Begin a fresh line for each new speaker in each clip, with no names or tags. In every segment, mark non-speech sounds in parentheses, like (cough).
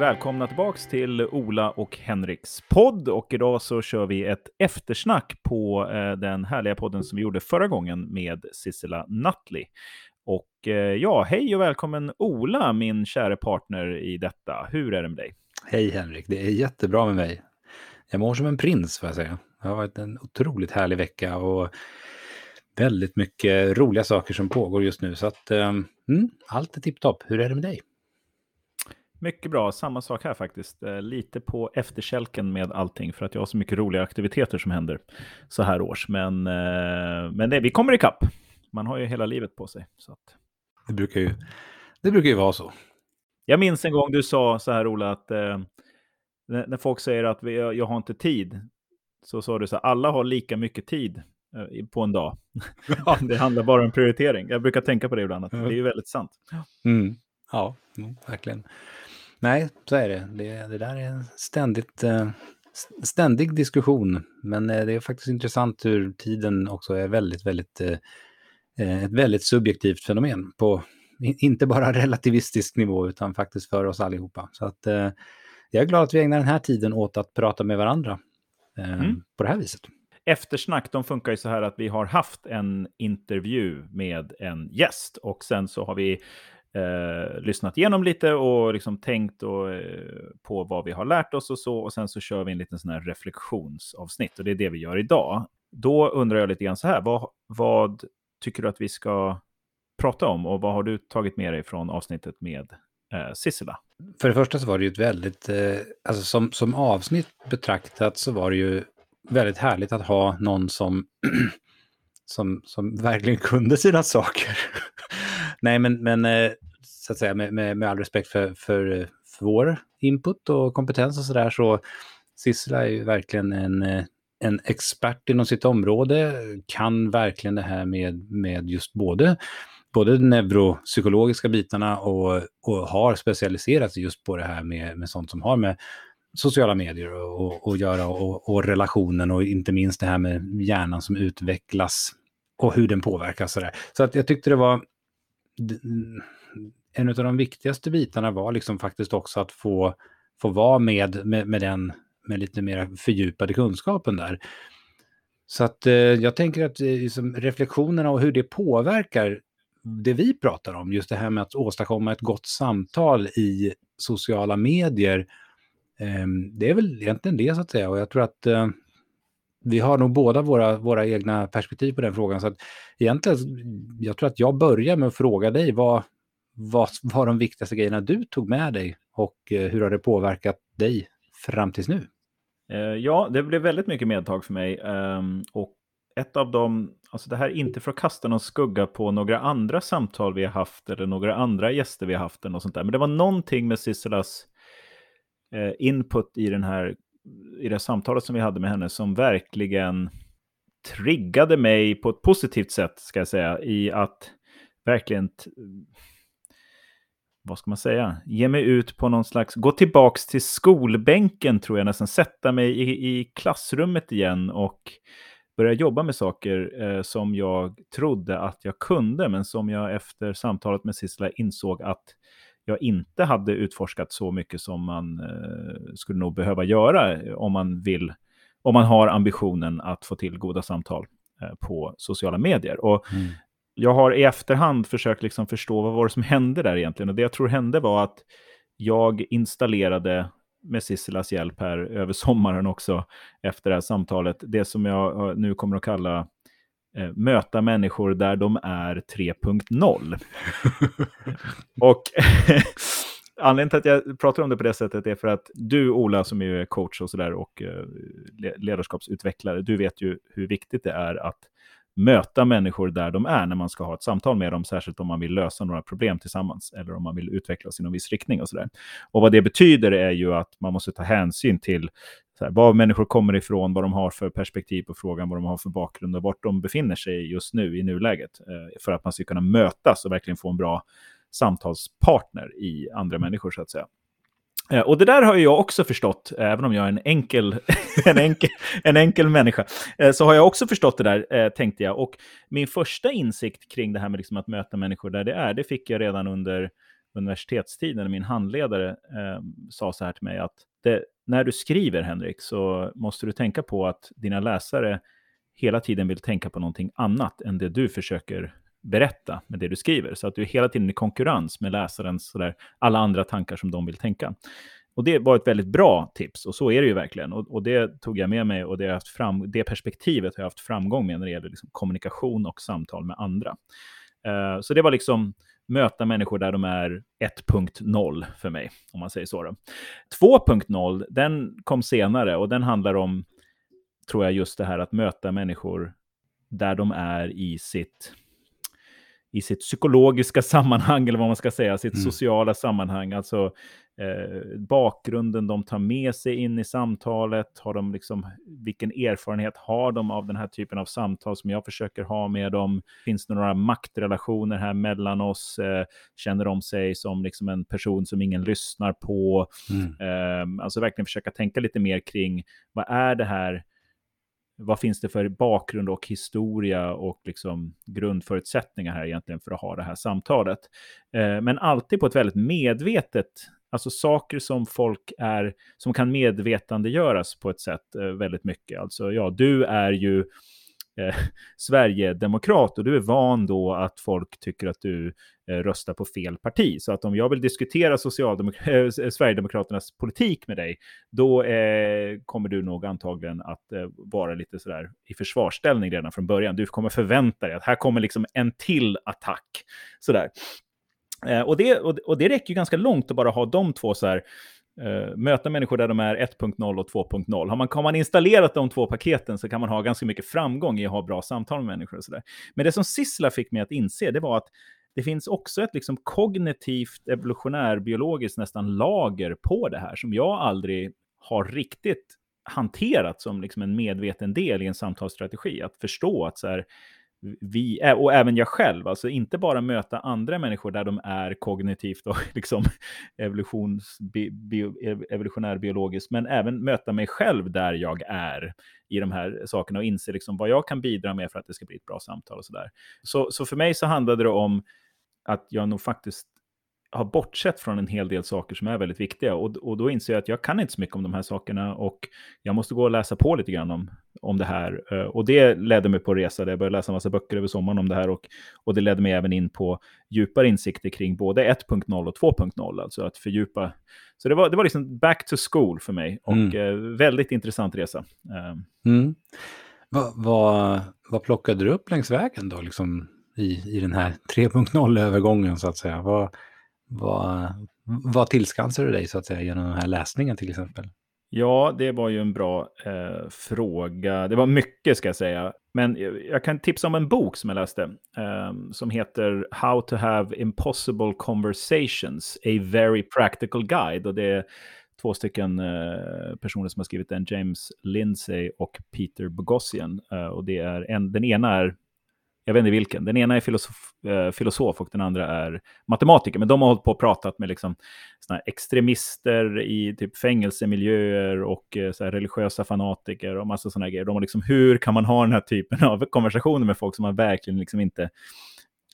Välkomna tillbaks till Ola och Henriks podd. Och idag så kör vi ett eftersnack på eh, den härliga podden som vi gjorde förra gången med Sissela Nutley. Och eh, ja, hej och välkommen Ola, min kära partner i detta. Hur är det med dig?
Hej Henrik, det är jättebra med mig. Jag mår som en prins får jag säga. Det har varit en otroligt härlig vecka och väldigt mycket roliga saker som pågår just nu. Så att eh, mm, allt är tipptopp. Hur är det med dig?
Mycket bra, samma sak här faktiskt. Eh, lite på efterkälken med allting för att jag har så mycket roliga aktiviteter som händer så här års. Men, eh, men det, vi kommer ikapp. Man har ju hela livet på sig. Så att...
det, brukar ju, det brukar ju vara så.
Jag minns en gång du sa så här Ola, att eh, när folk säger att vi, jag har inte tid, så sa du så här, alla har lika mycket tid eh, på en dag. Ja. (laughs) det handlar bara om prioritering. Jag brukar tänka på det ibland, att det är ju väldigt sant.
Mm. Ja, mm, verkligen. Nej, så är det. Det, det där är en ständigt, uh, ständig diskussion. Men uh, det är faktiskt intressant hur tiden också är väldigt, väldigt, uh, ett väldigt subjektivt fenomen på inte bara (laughs) relativistisk nivå utan faktiskt för oss allihopa. Så att jag är glad att vi ägnar den här tiden åt att prata med varandra mm. på det här viset.
Eftersnack, de funkar ju så här att vi har haft en intervju med en gäst och sen så har vi eh, lyssnat igenom lite och liksom tänkt och, eh, på vad vi har lärt oss och så. Och sen så kör vi en liten sån här reflektionsavsnitt och det är det vi gör idag. Då undrar jag lite grann så här, vad, vad tycker du att vi ska prata om och vad har du tagit med dig från avsnittet med eh, Sissela?
För det första så var det ju ett väldigt, eh, alltså som, som avsnitt betraktat så var det ju väldigt härligt att ha någon som, (clears throat) som, som verkligen kunde sina saker. (laughs) Nej, men, men eh, så att säga med, med, med all respekt för, för, för vår input och kompetens och så där så Sissela är ju verkligen en, en expert inom sitt område, kan verkligen det här med, med just både, både de neuropsykologiska bitarna och, och har specialiserat sig just på det här med, med sånt som har med sociala medier och, och göra och, och relationen och inte minst det här med hjärnan som utvecklas och hur den påverkas. Så, där. så att jag tyckte det var en av de viktigaste bitarna var liksom faktiskt också att få, få vara med, med, med den med lite mer fördjupade kunskapen där. Så att eh, jag tänker att eh, liksom, reflektionerna och hur det påverkar det vi pratar om, just det här med att åstadkomma ett gott samtal i sociala medier, eh, det är väl egentligen det så att säga. Och jag tror att eh, vi har nog båda våra, våra egna perspektiv på den frågan. Så att egentligen, jag tror att jag börjar med att fråga dig vad, vad var de viktigaste grejerna du tog med dig och eh, hur har det påverkat dig fram tills nu?
Eh, ja, det blev väldigt mycket medtag för mig. Ehm, och ett av dem, alltså det här är inte för att kasta någon skugga på några andra samtal vi har haft eller några andra gäster vi har haft eller något sånt där. Men det var någonting med Sisselas eh, input i den här i det samtalet som vi hade med henne som verkligen triggade mig på ett positivt sätt, ska jag säga, i att verkligen, vad ska man säga, ge mig ut på någon slags, gå tillbaks till skolbänken tror jag nästan, sätta mig i, i klassrummet igen och börja jobba med saker eh, som jag trodde att jag kunde, men som jag efter samtalet med Sissela insåg att jag inte hade utforskat så mycket som man eh, skulle nog behöva göra eh, om man vill, om man har ambitionen att få till goda samtal eh, på sociala medier. Och mm. Jag har i efterhand försökt liksom förstå vad var det som hände där egentligen. Och det jag tror hände var att jag installerade med Sissilas hjälp här över sommaren också, efter det här samtalet, det som jag nu kommer att kalla eh, möta människor där de är 3.0. (laughs) och (laughs) anledningen till att jag pratar om det på det sättet är för att du, Ola, som är coach och sådär och eh, ledarskapsutvecklare, du vet ju hur viktigt det är att möta människor där de är när man ska ha ett samtal med dem, särskilt om man vill lösa några problem tillsammans eller om man vill utvecklas i någon viss riktning och sådär. Och vad det betyder är ju att man måste ta hänsyn till här, var människor kommer ifrån, vad de har för perspektiv på frågan, vad de har för bakgrund och vart de befinner sig just nu i nuläget. Eh, för att man ska kunna mötas och verkligen få en bra samtalspartner i andra människor så att säga. Eh, och det där har jag också förstått, även om jag är en enkel, (laughs) en enkel, en enkel människa, eh, så har jag också förstått det där, eh, tänkte jag. Och min första insikt kring det här med liksom att möta människor där det är, det fick jag redan under universitetstiden, min handledare eh, sa så här till mig att det, när du skriver Henrik så måste du tänka på att dina läsare hela tiden vill tänka på någonting annat än det du försöker berätta med det du skriver. Så att du är hela tiden i konkurrens med läsarens sådär, alla andra tankar som de vill tänka. Och det var ett väldigt bra tips, och så är det ju verkligen. Och, och det tog jag med mig, och det, har haft fram, det perspektivet har jag haft framgång med när det gäller liksom kommunikation och samtal med andra. Uh, så det var liksom möta människor där de är 1.0 för mig, om man säger så. 2.0, den kom senare och den handlar om, tror jag, just det här att möta människor där de är i sitt i sitt psykologiska (laughs) sammanhang, eller vad man ska säga, sitt mm. sociala sammanhang. Alltså eh, bakgrunden de tar med sig in i samtalet, har de liksom, vilken erfarenhet har de av den här typen av samtal som jag försöker ha med dem? Finns det några maktrelationer här mellan oss? Eh, känner de sig som liksom en person som ingen lyssnar på? Mm. Eh, alltså verkligen försöka tänka lite mer kring vad är det här vad finns det för bakgrund och historia och liksom grundförutsättningar här egentligen för att ha det här samtalet. Eh, men alltid på ett väldigt medvetet, alltså saker som folk är, som kan medvetandegöras på ett sätt eh, väldigt mycket. Alltså ja, du är ju eh, Sverigedemokrat och du är van då att folk tycker att du eh, röstar på fel parti. Så att om jag vill diskutera Socialdemok (laughs) eh, Sverigedemokraternas politik med dig, då eh, kommer du nog antagligen att eh, vara lite sådär i försvarsställning redan från början. Du kommer förvänta dig att här kommer liksom en till attack. Sådär. Eh, och, det, och, och det räcker ju ganska långt att bara ha de två så här Uh, möta människor där de är 1.0 och 2.0. Har man, har man installerat de två paketen så kan man ha ganska mycket framgång i att ha bra samtal med människor. Och så där. Men det som Sissla fick mig att inse, det var att det finns också ett liksom kognitivt, evolutionärbiologiskt nästan lager på det här som jag aldrig har riktigt hanterat som liksom en medveten del i en samtalsstrategi. Att förstå att så här, vi, och även jag själv, alltså inte bara möta andra människor där de är kognitivt och (laughs) liksom evolutions, bio, evolutionärbiologiskt, men även möta mig själv där jag är i de här sakerna och inse liksom vad jag kan bidra med för att det ska bli ett bra samtal och sådär. Så, så för mig så handlade det om att jag nog faktiskt har bortsett från en hel del saker som är väldigt viktiga. Och, och då inser jag att jag kan inte så mycket om de här sakerna och jag måste gå och läsa på lite grann om, om det här. Eh, och det ledde mig på resa där jag började läsa en massa böcker över sommaren om det här och, och det ledde mig även in på djupare insikter kring både 1.0 och 2.0, alltså att fördjupa. Så det var, det var liksom back to school för mig och mm. eh, väldigt intressant resa.
Eh. Mm. Vad, vad, vad plockade du upp längs vägen då, liksom i, i den här 3.0-övergången så att säga? Vad, vad, vad tillskansar du dig så att säga genom den här läsningen till exempel?
Ja, det var ju en bra eh, fråga. Det var mycket ska jag säga. Men jag kan tipsa om en bok som jag läste eh, som heter How to have impossible conversations, a very practical guide. Och det är två stycken eh, personer som har skrivit den, James Lindsay och Peter Bogosian. Eh, och det är en, den ena är jag vet inte vilken. Den ena är filosof, eh, filosof och den andra är matematiker. Men de har hållit på och pratat med liksom, såna extremister i typ fängelsemiljöer och eh, så religiösa fanatiker och massa sådana grejer. De har liksom, hur kan man ha den här typen av (laughs) konversationer med folk som man verkligen liksom inte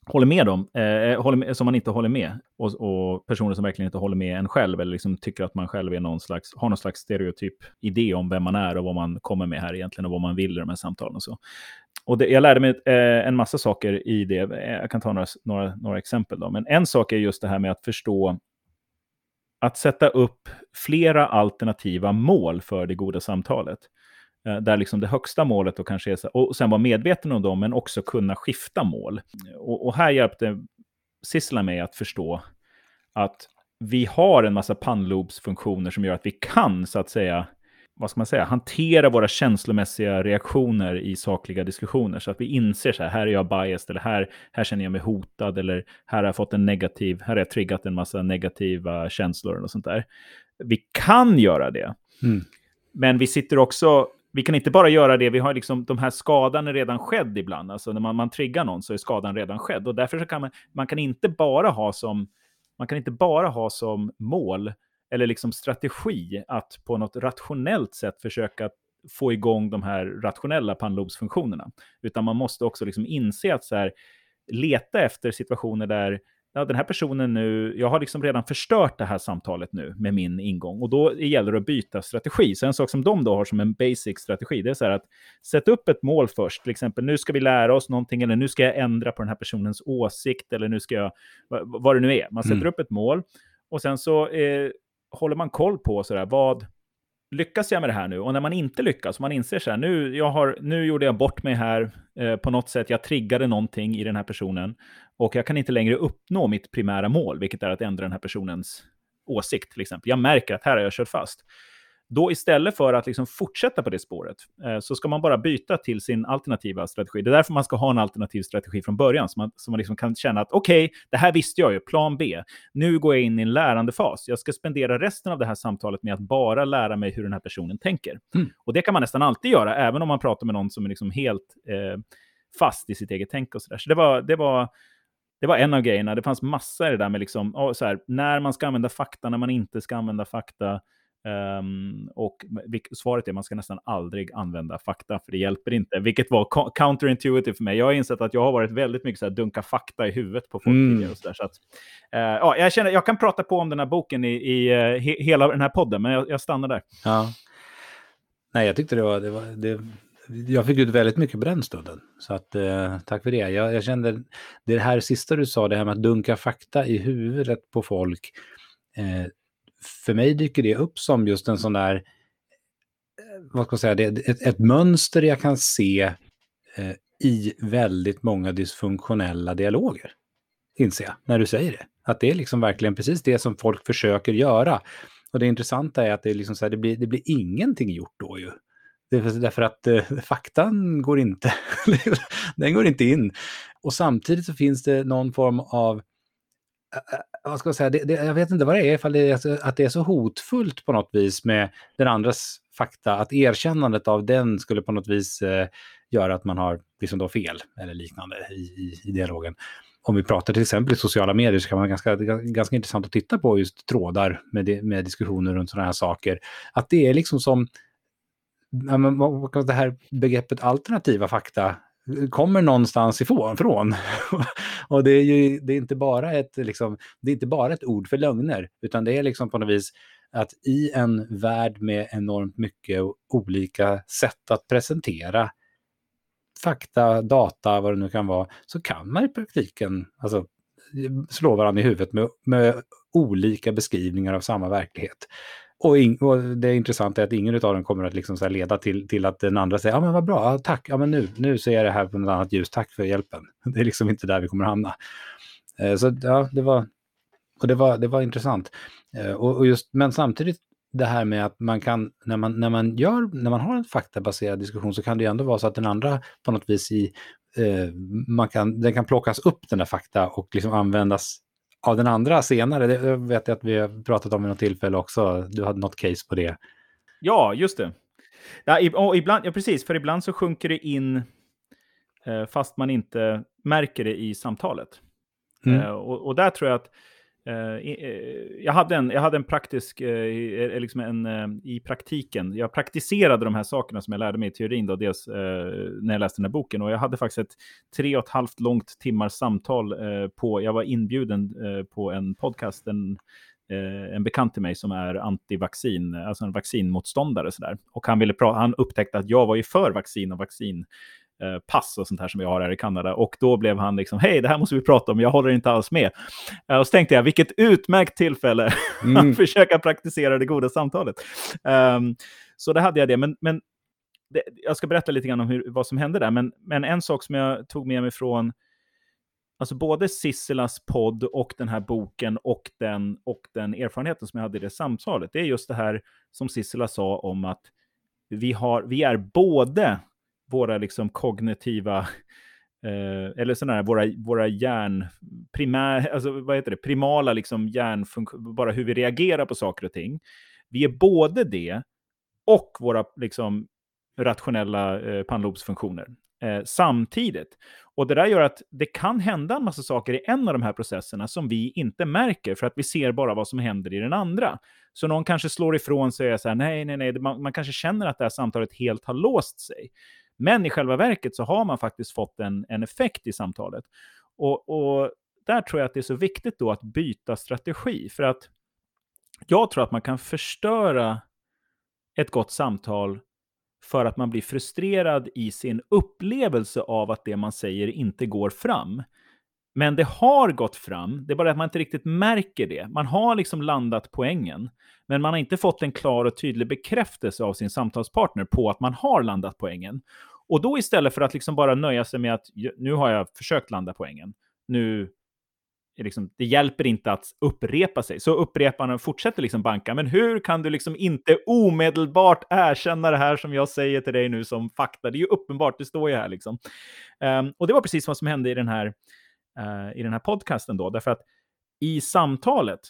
håller med dem, eh, eh, håller med, som man inte håller med. Och, och, personer som verkligen inte håller med en själv, eller liksom tycker att man själv är någon slags, har någon slags stereotyp idé om vem man är och vad man kommer med här egentligen och vad man vill i de här samtalen och så. Och det, jag lärde mig eh, en massa saker i det. Jag kan ta några, några, några exempel. Då. Men en sak är just det här med att förstå att sätta upp flera alternativa mål för det goda samtalet. Eh, där liksom det högsta målet då kanske är, så, och sen vara medveten om dem, men också kunna skifta mål. Och, och här hjälpte Sissela mig att förstå att vi har en massa pannlobsfunktioner som gör att vi kan, så att säga, vad ska man säga, hantera våra känslomässiga reaktioner i sakliga diskussioner. Så att vi inser så här, här är jag biased, eller här, här känner jag mig hotad, eller här har jag fått en negativ, här har jag triggat en massa negativa känslor och sånt där. Vi kan göra det. Mm. Men vi sitter också, vi kan inte bara göra det, vi har liksom, de här skadan är redan skedd ibland. Alltså när man, man triggar någon så är skadan redan skedd. Och därför så kan man, man kan inte bara ha som, man kan inte bara ha som mål eller liksom strategi att på något rationellt sätt försöka få igång de här rationella pannlobsfunktionerna. Utan man måste också liksom inse att så här, leta efter situationer där ja, den här personen nu, jag har liksom redan förstört det här samtalet nu med min ingång. Och då gäller det att byta strategi. Så en sak som de då har som en basic strategi, det är så här att sätta upp ett mål först. Till exempel, nu ska vi lära oss någonting, eller nu ska jag ändra på den här personens åsikt, eller nu ska jag, vad det nu är. Man sätter mm. upp ett mål, och sen så eh, håller man koll på så där, vad, lyckas jag med det här nu? Och när man inte lyckas, man inser så här, nu, jag har, nu gjorde jag bort mig här eh, på något sätt, jag triggade någonting i den här personen och jag kan inte längre uppnå mitt primära mål, vilket är att ändra den här personens åsikt till exempel. Jag märker att här har jag kört fast. Då istället för att liksom fortsätta på det spåret eh, så ska man bara byta till sin alternativa strategi. Det är därför man ska ha en alternativ strategi från början, så man, så man liksom kan känna att okej, okay, det här visste jag ju, plan B. Nu går jag in i en lärandefas. Jag ska spendera resten av det här samtalet med att bara lära mig hur den här personen tänker. Mm. Och det kan man nästan alltid göra, även om man pratar med någon som är liksom helt eh, fast i sitt eget tänk och sådär. Så det var, det var det var en av grejerna. Det fanns massor i det där med liksom, så här, när man ska använda fakta, när man inte ska använda fakta. Um, och svaret är att man ska nästan aldrig använda fakta, för det hjälper inte. Vilket var counterintuitive för mig. Jag har insett att jag har varit väldigt mycket så här, dunka fakta i huvudet på folk mm. tidigare. Och så där, så att, uh, ja, jag, känner, jag kan prata på om den här boken i, i uh, he, hela den här podden, men jag, jag, stannar där.
Ja. Nej, jag tyckte det var... Det var det, jag fick ut väldigt mycket på den stunden. Så att, uh, tack för det. Jag, jag kände det här sista du sa, det här med att dunka fakta i huvudet på folk för mig dyker det upp som just en sån där, eh, vad ska jag säga, det, ett, ett mönster jag kan se eh, i väldigt många dysfunktionella dialoger. Inser jag, när du säger det. Att det är liksom verkligen precis det som folk försöker göra. Och det intressanta är att det, är liksom så här, det, blir, det blir ingenting gjort då ju. Det är därför att eh, faktan går inte, (laughs) den går inte in. Och samtidigt så finns det någon form av Eh, vad ska jag säga, det, det, jag vet inte vad det är, ifall det är att det är så hotfullt på något vis med den andras fakta, att erkännandet av den skulle på något vis eh, göra att man har liksom då fel eller liknande i, i, i dialogen. Om vi pratar till exempel i sociala medier så kan man ganska, ganska intressant att titta på just trådar med, med diskussioner runt sådana här saker. Att det är liksom som det här begreppet alternativa fakta kommer någonstans ifrån. (laughs) Och det är ju det är inte, bara ett, liksom, det är inte bara ett ord för lögner, utan det är liksom på något vis att i en värld med enormt mycket olika sätt att presentera fakta, data, vad det nu kan vara, så kan man i praktiken alltså, slå varandra i huvudet med, med olika beskrivningar av samma verklighet. Och, in, och, det intressanta är att ingen av dem kommer att liksom så leda till, till att den andra säger ja men vad bra, tack, ja men nu, nu ser jag det här på något annat ljus, tack för hjälpen. (laughs) Det är liksom inte där vi kommer att hamna. Eh, så ja, det var, och det var, det var intressant. Eh, och, och, just, men samtidigt det här med att man kan, när man, när man gör, när man har en faktabaserad diskussion så kan det ju ändå vara så att den andra på något vis i, eh, man kan, den kan plockas upp den där fakta och liksom användas av den andra senare. Det vet jag att vi har pratat om vid något tillfälle också. Du hade något case på det.
Ja, just det. Ja, och ibland, ja, precis, för ibland så sjunker det in eh, fast man inte märker det i samtalet. Mm. Eh, och, och, där tror jag att Eh, eh, jag, hade en, jag hade en praktisk, eh, eh liksom en, i praktiken, jag praktiserade de här sakerna som jag lärde mig i teorin, då, dels när jag läste den här boken. Och jag hade faktiskt ett tre och ett halvt långt timmars samtal på, jag var inbjuden på en podcast, en, en bekant till mig som är antivaccin, alltså en vaccinmotståndare. Så där. Och han, ville han upptäckte att jag var ju för vaccin och vaccin Eh, pass och sånt här som vi har här i Kanada. Och då blev han liksom, hej, det här måste vi prata om, jag håller inte alls med. Eh, och så tänkte jag, vilket utmärkt tillfälle (laughs) mm. att försöka praktisera det goda samtalet. Um, så det hade jag det, men, men det, jag ska berätta lite grann om hur, vad som hände där. Men, men en sak som jag tog med mig från Alltså både Sissilas podd och den här boken och den, och den erfarenheten som jag hade i det samtalet, det är just det här som Sissela sa om att vi, har, vi är både våra liksom kognitiva, eh, eller sådana här, våra, våra hjärn, primär, alltså vad heter det, primala liksom hjärnfunktioner, bara hur vi reagerar på saker och ting. Vi är både det och våra liksom rationella eh, pannlobsfunktioner eh, samtidigt. Och det där gör att det kan hända en massa saker i en av de här processerna som vi inte märker för att vi ser bara vad som händer i den andra. Så någon kanske slår ifrån sig och säger så här, nej, nej, nej, man, man kanske känner att det här samtalet helt har låst sig. Men i själva verket så har man faktiskt fått en, en effekt i samtalet. Och, och där tror jag att det är så viktigt då att byta strategi. För att jag tror att man kan förstöra ett gott samtal för att man blir frustrerad i sin upplevelse av att det man säger inte går fram. Men det har gått fram, det är bara att man inte riktigt märker det. Man har liksom landat poängen, men man har inte fått en klar och tydlig bekräftelse av sin samtalspartner på att man har landat poängen. Och då istället för att liksom bara nöja sig med att nu har jag försökt landa poängen, nu liksom, det hjälper inte att upprepa sig. Så upprepar och fortsätter liksom banka. Men hur kan du liksom inte omedelbart erkänna det här som jag säger till dig nu som fakta? Det är ju uppenbart, det står ju här liksom. Um, och det var precis vad som hände i den här, uh, Eh, i den här podcasten då, därför att i samtalet,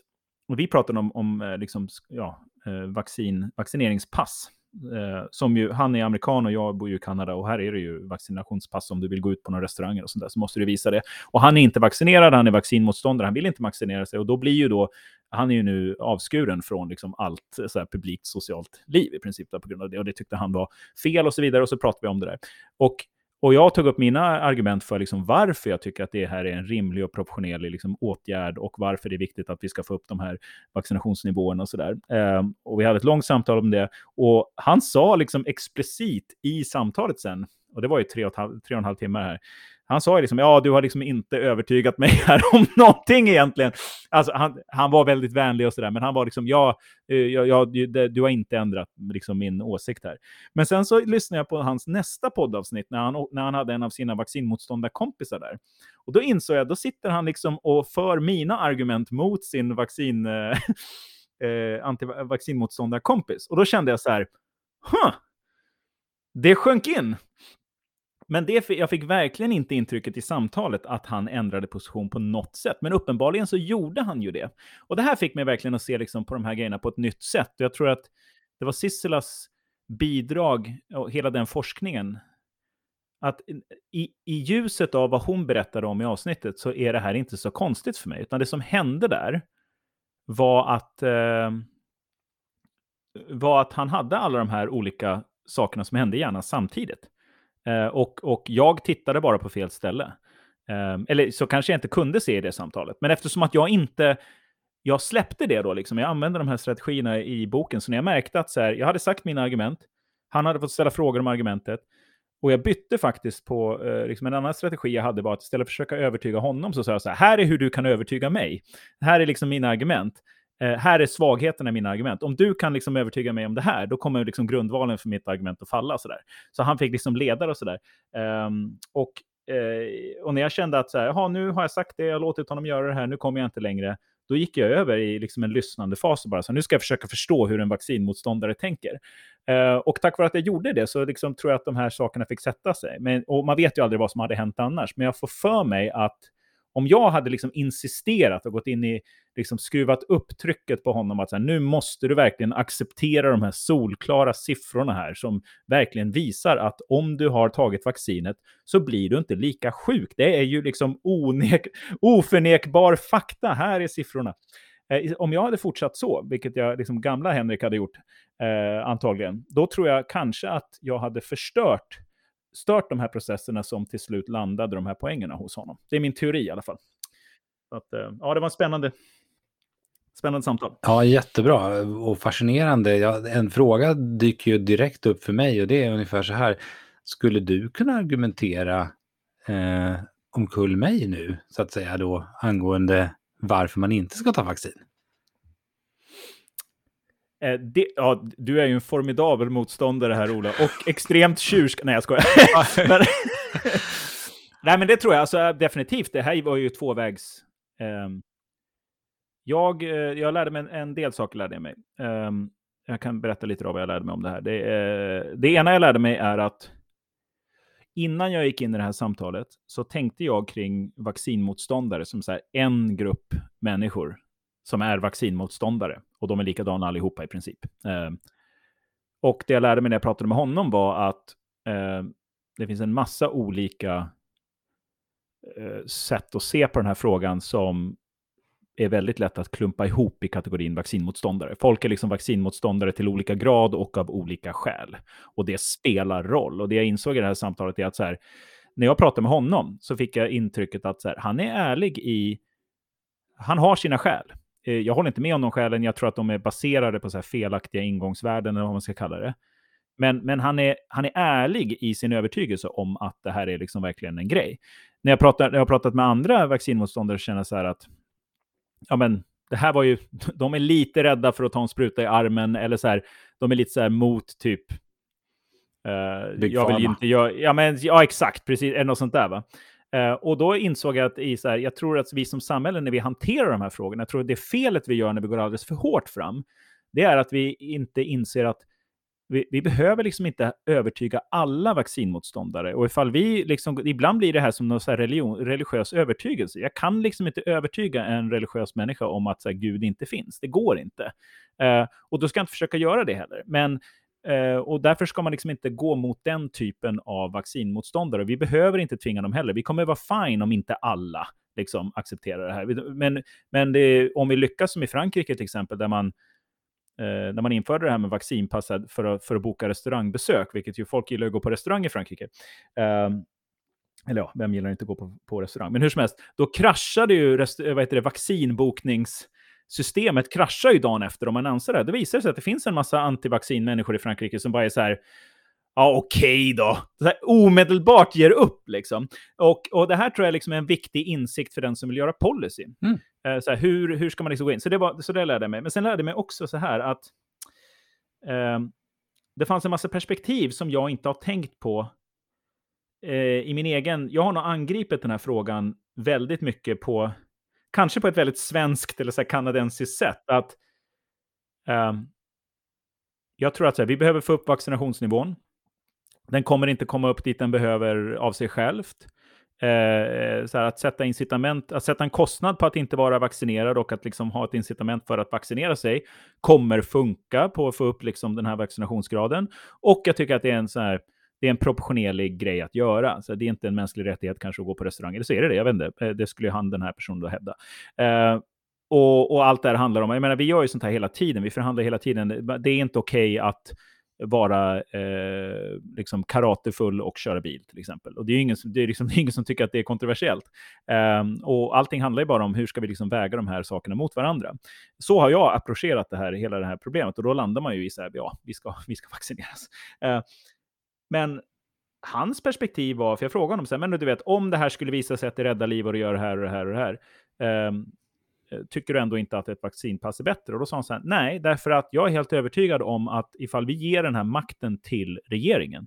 och vi pratade om, om eh, liksom, ja, eh, vaccin, vaccineringspass, Eh, som ju, han är amerikan och jag bor ju i Kanada och här är det ju vaccinationspass om du vill gå ut på några restauranger och sånt där så måste du visa det. Och han är inte vaccinerad, han är vaccinmotståndare, han vill inte vaccinera sig och då blir ju då, han är ju nu avskuren från liksom allt så här, publikt socialt liv i princip på grund av det och det tyckte han var fel och så vidare och så pratade vi om det där. Och och jag tog upp mina argument för liksom varför jag tycker att det här är en rimlig och proportionerlig liksom åtgärd och varför det är viktigt att vi ska få upp de här vaccinationsnivåerna och sådär. Eh, och vi hade ett långt samtal om det. Och han sa liksom explicit i samtalet sen, och det var ju tre och, halv, tre och en halv timme här, han sa ju liksom, ja, du har liksom inte övertygat mig här om (laughs) någonting egentligen. Alltså, han, han var väldigt vänlig och sådär, men han var liksom, ja, eh, ja, ja du, du, har inte ändrat liksom min åsikt här. Men sen så lyssnade jag på hans nästa poddavsnitt när han, när han hade en av sina vaccinmotståndarkompisar där. Och då insåg jag, då sitter han liksom och för mina argument mot sin vaccin, eh, (laughs) eh antivaccinmotståndarkompis. Och då kände jag så här, huh, det sjönk in. Men det, jag fick verkligen inte intrycket i samtalet att han ändrade position på något sätt. Men uppenbarligen så gjorde han ju det. Och det här fick mig verkligen att se liksom på de här grejerna på ett nytt sätt. Jag tror att det var Sisselas bidrag och hela den forskningen. Att i, i ljuset av vad hon berättade om i avsnittet så är det här inte så konstigt för mig. Utan det som hände där var att, eh, var att han hade alla de här olika sakerna som hände i hjärnan samtidigt. Eh, och, och jag tittade bara på fel ställe. Eh, eller så kanske jag inte kunde se i det samtalet. Men eftersom att jag inte jag släppte det då, liksom. jag använde de här strategierna i boken. Så när jag märkte att så här, jag hade sagt mina argument, han hade fått ställa frågor om argumentet, och jag bytte faktiskt på, eh, liksom en annan strategi jag hade var att istället för att försöka övertyga honom så sa jag så här, här är hur du kan övertyga mig. Här är liksom mina argument. Eh, här är svagheterna i mina argument. Om du kan liksom övertyga mig om det här, då kommer liksom grundvalen för mitt argument att falla. Så, där. så han fick liksom ledare och sådär. Um, och, eh, och när jag kände att så här, nu har jag sagt det, jag har låtit honom göra det här, nu kommer jag inte längre. Då gick jag över i liksom en lyssnande fas och bara så nu ska jag försöka förstå hur en vaccinmotståndare tänker. Eh, och tack vare att jag gjorde det så liksom tror jag att de här sakerna fick sätta sig. Men, och man vet ju aldrig vad som hade hänt annars, men jag får för mig att om jag hade liksom insisterat och gått in i, liksom skruvat upp trycket på honom att så här, nu måste du verkligen acceptera de här solklara siffrorna här som verkligen visar att om du har tagit vaccinet så blir du inte lika sjuk. Det är ju liksom onek, oförnekbar fakta. Här är siffrorna. Eh, om jag hade fortsatt så, vilket jag, liksom gamla Henrik hade gjort eh, antagligen, då tror jag kanske att jag hade förstört stört de här processerna som till slut landade de här poängerna hos honom. Det är min teori i alla fall. Att, eh, ja, det var en spännande, spännande samtal.
Ja, jättebra och fascinerande. Ja, en fråga dyker ju direkt upp för mig och det är ungefär så här. Skulle du kunna argumentera eh, omkull mig nu, så att säga, då, angående varför man inte ska ta vaccin?
Eh, det, ja, du är ju en formidabel motståndare här, Ola, och extremt tjursk. Nej, jag skojar. (laughs) men, (laughs) nej, men det tror jag alltså, definitivt. Det här var ju tvåvägs... Jag, eh, jag lärde mig en, en del saker. Lärde jag, mig. Um, jag kan berätta lite av vad jag lärde mig om det här. Det, uh, det ena jag lärde mig är att innan jag gick in i det här samtalet så tänkte jag kring vaccinmotståndare som så en grupp människor som är vaccinmotståndare. Och de är likadana allihopa i princip. Eh, och det jag lärde mig när jag pratade med honom var att eh, det finns en massa olika eh, sätt att se på den här frågan som är väldigt lätt att klumpa ihop i kategorin vaccinmotståndare. Folk är liksom vaccinmotståndare till olika grad och av olika skäl. Och det spelar roll. Och det jag insåg i det här samtalet är att så här, när jag pratade med honom så fick jag intrycket att så här, han är ärlig i... Han har sina skäl. Eh, jag håller inte med om de skälen. Jag tror att de är baserade på så felaktiga ingångsvärden, eller vad man ska kalla det. Men, men han, är, han är ärlig i sin övertygelse om att det här är liksom verkligen en grej. När jag, pratar, när jag har pratat med andra vaccinmotståndare känner jag så här att ja, men, det här var ju, (laughs) de är lite rädda för att ta en spruta i armen, eller så här, de är lite så här mot typ Uh, jag vill inte göra, ja, men, ja exakt, precis, eller något sånt där va. Eh, och då insåg jag att i så här, jag tror att vi som samhälle när vi hanterar de här frågorna, jag tror att det felet vi gör när vi går alldeles för hårt fram, det är att vi inte inser att vi, vi, behöver liksom inte övertyga alla vaccinmotståndare. Och ifall vi liksom, ibland blir det här som någon så religion, religiös övertygelse. Jag kan liksom inte övertyga en religiös människa om att så här, Gud inte finns. Det går inte. Uh, och då ska jag inte försöka göra det heller. Men Eh, och därför ska man liksom inte gå mot den typen av vaccinmotståndare. Vi behöver inte tvinga dem heller. Vi kommer vara fine om inte alla liksom, accepterar det här. Men, men det, om vi lyckas som i Frankrike till exempel, där man, eh, när man införde det här med vaccinpass för att, för att boka restaurangbesök, vilket ju folk gillar att gå på restaurang i Frankrike. Uh, eller ja, vem gillar inte att gå på, på restaurang? Men hur som helst, då kraschade ju rest, vad heter det, vaccinboknings systemet kraschar ju dagen efter om man ansar det. Det visar sig att det finns en massa antivaccin-människor i Frankrike som bara är så här, ja okej okay då, här, omedelbart ger upp liksom. Och, och det här tror jag liksom är en viktig insikt för den som vill göra policy. Mm. Uh, så här, hur, hur ska man liksom gå in? Så det, var, så det lärde jag mig. Men sen lärde jag mig också så här att uh, det fanns en massa perspektiv som jag inte har tänkt på uh, i min egen... Jag har nog angripit den här frågan väldigt mycket på kanske på ett väldigt svenskt eller så här kanadensiskt sätt. Att, um, jag tror att så här, vi behöver få upp vaccinationsnivån. Den kommer inte komma upp dit den behöver av sig självt. Eh, så här, att sätta incitament, att sätta en kostnad på att inte vara vaccinerad och att liksom ha ett incitament för att vaccinera sig kommer funka på att få upp liksom den här vaccinationsgraden. Och jag tycker att det är en så här, det är en proportionerlig grej att göra. Så det är inte en mänsklig rättighet kanske att gå på restaurang, eller så är det det, jag vet inte. Eh, det skulle han den här personen då hävda. Eh, och, och, allt det här handlar om, jag menar vi gör ju sånt här hela tiden, vi förhandlar hela tiden. Det är inte okej okay att vara eh, liksom karatefull och köra bil till exempel. Och det är ingen, det är liksom, (laughs) det är ingen som tycker att det är kontroversiellt. Um, och allting handlar ju bara om hur ska vi liksom väga de här sakerna mot varandra. Så har jag approcherat det här, hela det här problemet och då landar man ju i så här, ja, vi ska, vi ska vaccineras. Uh, men hans perspektiv var, för jag frågade honom, så här, men du vet, om det här skulle visa sig att det räddar liv och det gör det här och det här och det här, um, tycker du ändå inte att ett vaccinpass är bättre? Och då sa han så här, nej, därför att jag är helt övertygad om att ifall vi ger den här makten till regeringen,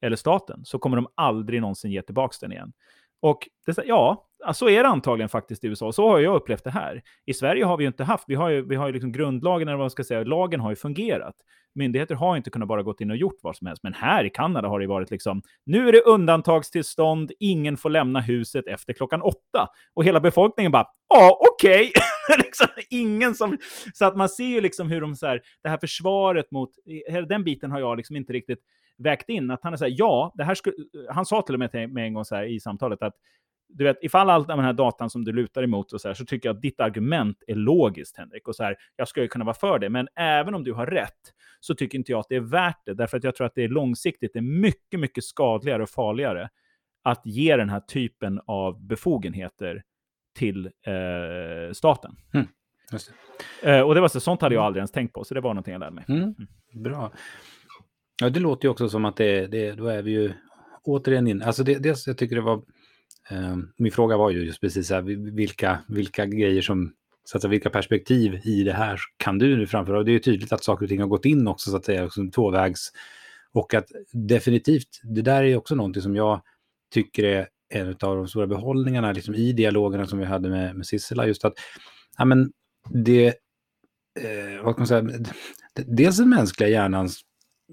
eller staten, så kommer de aldrig någonsin ge tillbaka den igen. Och det, ja, alltså, så är det antagligen faktiskt i USA. Så har jag upplevt det här. I Sverige har vi ju inte haft, vi har ju, vi har ju liksom grundlagen, eller vad man ska säga, lagen har ju fungerat. Myndigheter har inte kunnat bara gått in och gjort vad som helst. Men här i Kanada har det varit liksom, nu är det undantagstillstånd, ingen får lämna huset efter klockan åtta. Och hela befolkningen bara, ja, okej. Okay. (laughs) liksom, ingen som... Så att man ser ju liksom hur de så här, det här försvaret mot, den biten har jag liksom inte riktigt vägt in. Att han är så här, ja, det här skulle, han sa till och med till mig en gång så här i samtalet att du vet, ifall all den här datan som du lutar emot och så här, så tycker jag att ditt argument är logiskt, Henrik. Och så här, jag skulle kunna vara för det, men även om du har rätt så tycker inte jag att det är värt det. Därför att jag tror att det är långsiktigt det är mycket, mycket skadligare och farligare att ge den här typen av befogenheter till eh, staten. Mm, det. Eh, och det var så, sånt hade jag mm. aldrig ens tänkt på, så det var någonting jag lärde mig.
Mm, mm. bra. Ja, det låter ju också som att det, det då är vi ju återigen in. Alltså det, dels jag tycker det var eh, min fråga var ju just precis här, vilka, vilka grejer som, så att säga, vilka perspektiv i det här kan du nu framföra? Och det är ju tydligt att saker och ting har gått in också, så att säga, liksom tvåvägs. Och att definitivt, det där är också någonting som jag tycker är en av de stora behållningarna liksom, i dialogerna som vi hade med, med Sissela, just att ja, men det, eh, vad kan man säga, dels den mänskliga hjärnans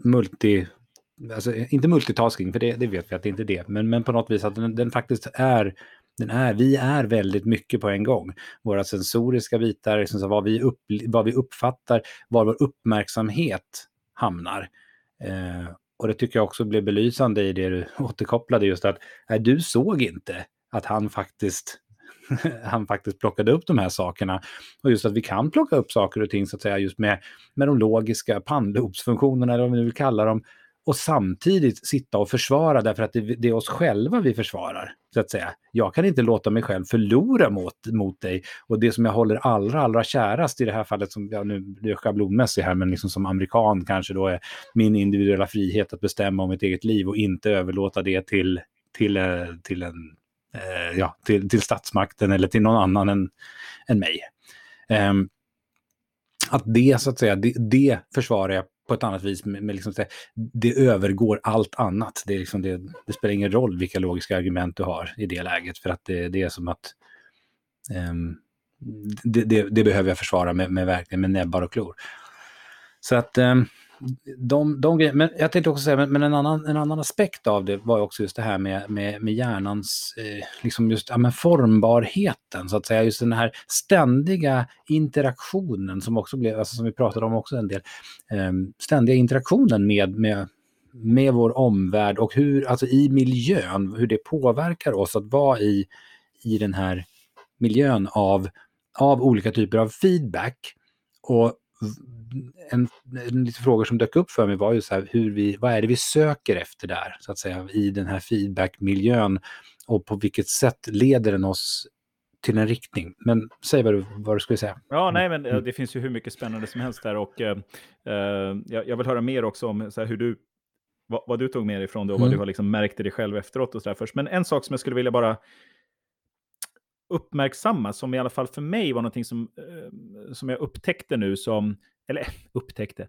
multi alltså, eh, inte multitasking, för det, det, vet vi att det inte är det, men, men på något vis att den, den, faktiskt är, den är, vi är väldigt mycket på en gång. Våra sensoriska bitar, liksom, vad, vi upp, vad vi uppfattar, var vår uppmärksamhet hamnar. Eh, och det tycker jag också blev belysande i det du (laughs) återkopplade, just att nej, du såg inte att han faktiskt (laughs) han faktiskt plockade upp de här sakerna. Och just att vi kan plocka upp saker och ting så att säga just med, med de logiska pannlobsfunktionerna eller vad vi nu vill kalla dem och samtidigt sitta och försvara därför att det, det, är oss själva vi försvarar. så att säga. Jag kan inte låta mig själv förlora mot, mot dig. Och det som jag håller allra, allra kärast i det här fallet, som jag nu blir schablonmässig här, men liksom som amerikan kanske då är min individuella frihet att bestämma om mitt eget liv och inte överlåta det till, till, eh, till, en, eh, ja, till, till statsmakten eller till någon annan än, än mig. Eh, att det, så att säga, det, det försvarar jag på ett annat vis. Med, med liksom, det övergår allt annat. Det, är liksom, det, det, spelar ingen roll vilka logiska argument du har i det läget. För att det, det är som att um, det, det, behöver jag försvara med, med, verkligen med näbbar och klor. Så att ehm, de, de men jag tänkte också säga, men, men, en, annan, en annan aspekt av det var också just det här med, med, med hjärnans, eh, liksom just ja, men formbarheten, så att säga, just den här ständiga interaktionen som också blev, alltså som vi pratade om också en del, eh, ständiga interaktionen med, med, med vår omvärld och hur, alltså i miljön, hur det påverkar oss att vara i, i den här miljön av, av olika typer av feedback. Och en, en lite frågor som dök upp för mig var ju så här, hur vi, vad är det vi söker efter där, så att säga, i den här feedbackmiljön och på vilket sätt leder den oss till en riktning. Men säg vad du, vad du skulle säga.
Ja, nej, men mm. det finns ju hur mycket spännande som helst där och eh, eh jag, vill höra mer också om så här, hur du, vad, vad, du tog med dig ifrån det och mm. vad du har liksom märkt i dig själv efteråt och så där först. Men en sak som jag skulle vilja bara uppmärksamma, som i alla fall för mig var någonting som, eh, som jag upptäckte nu som eller (laughs) upptäckte,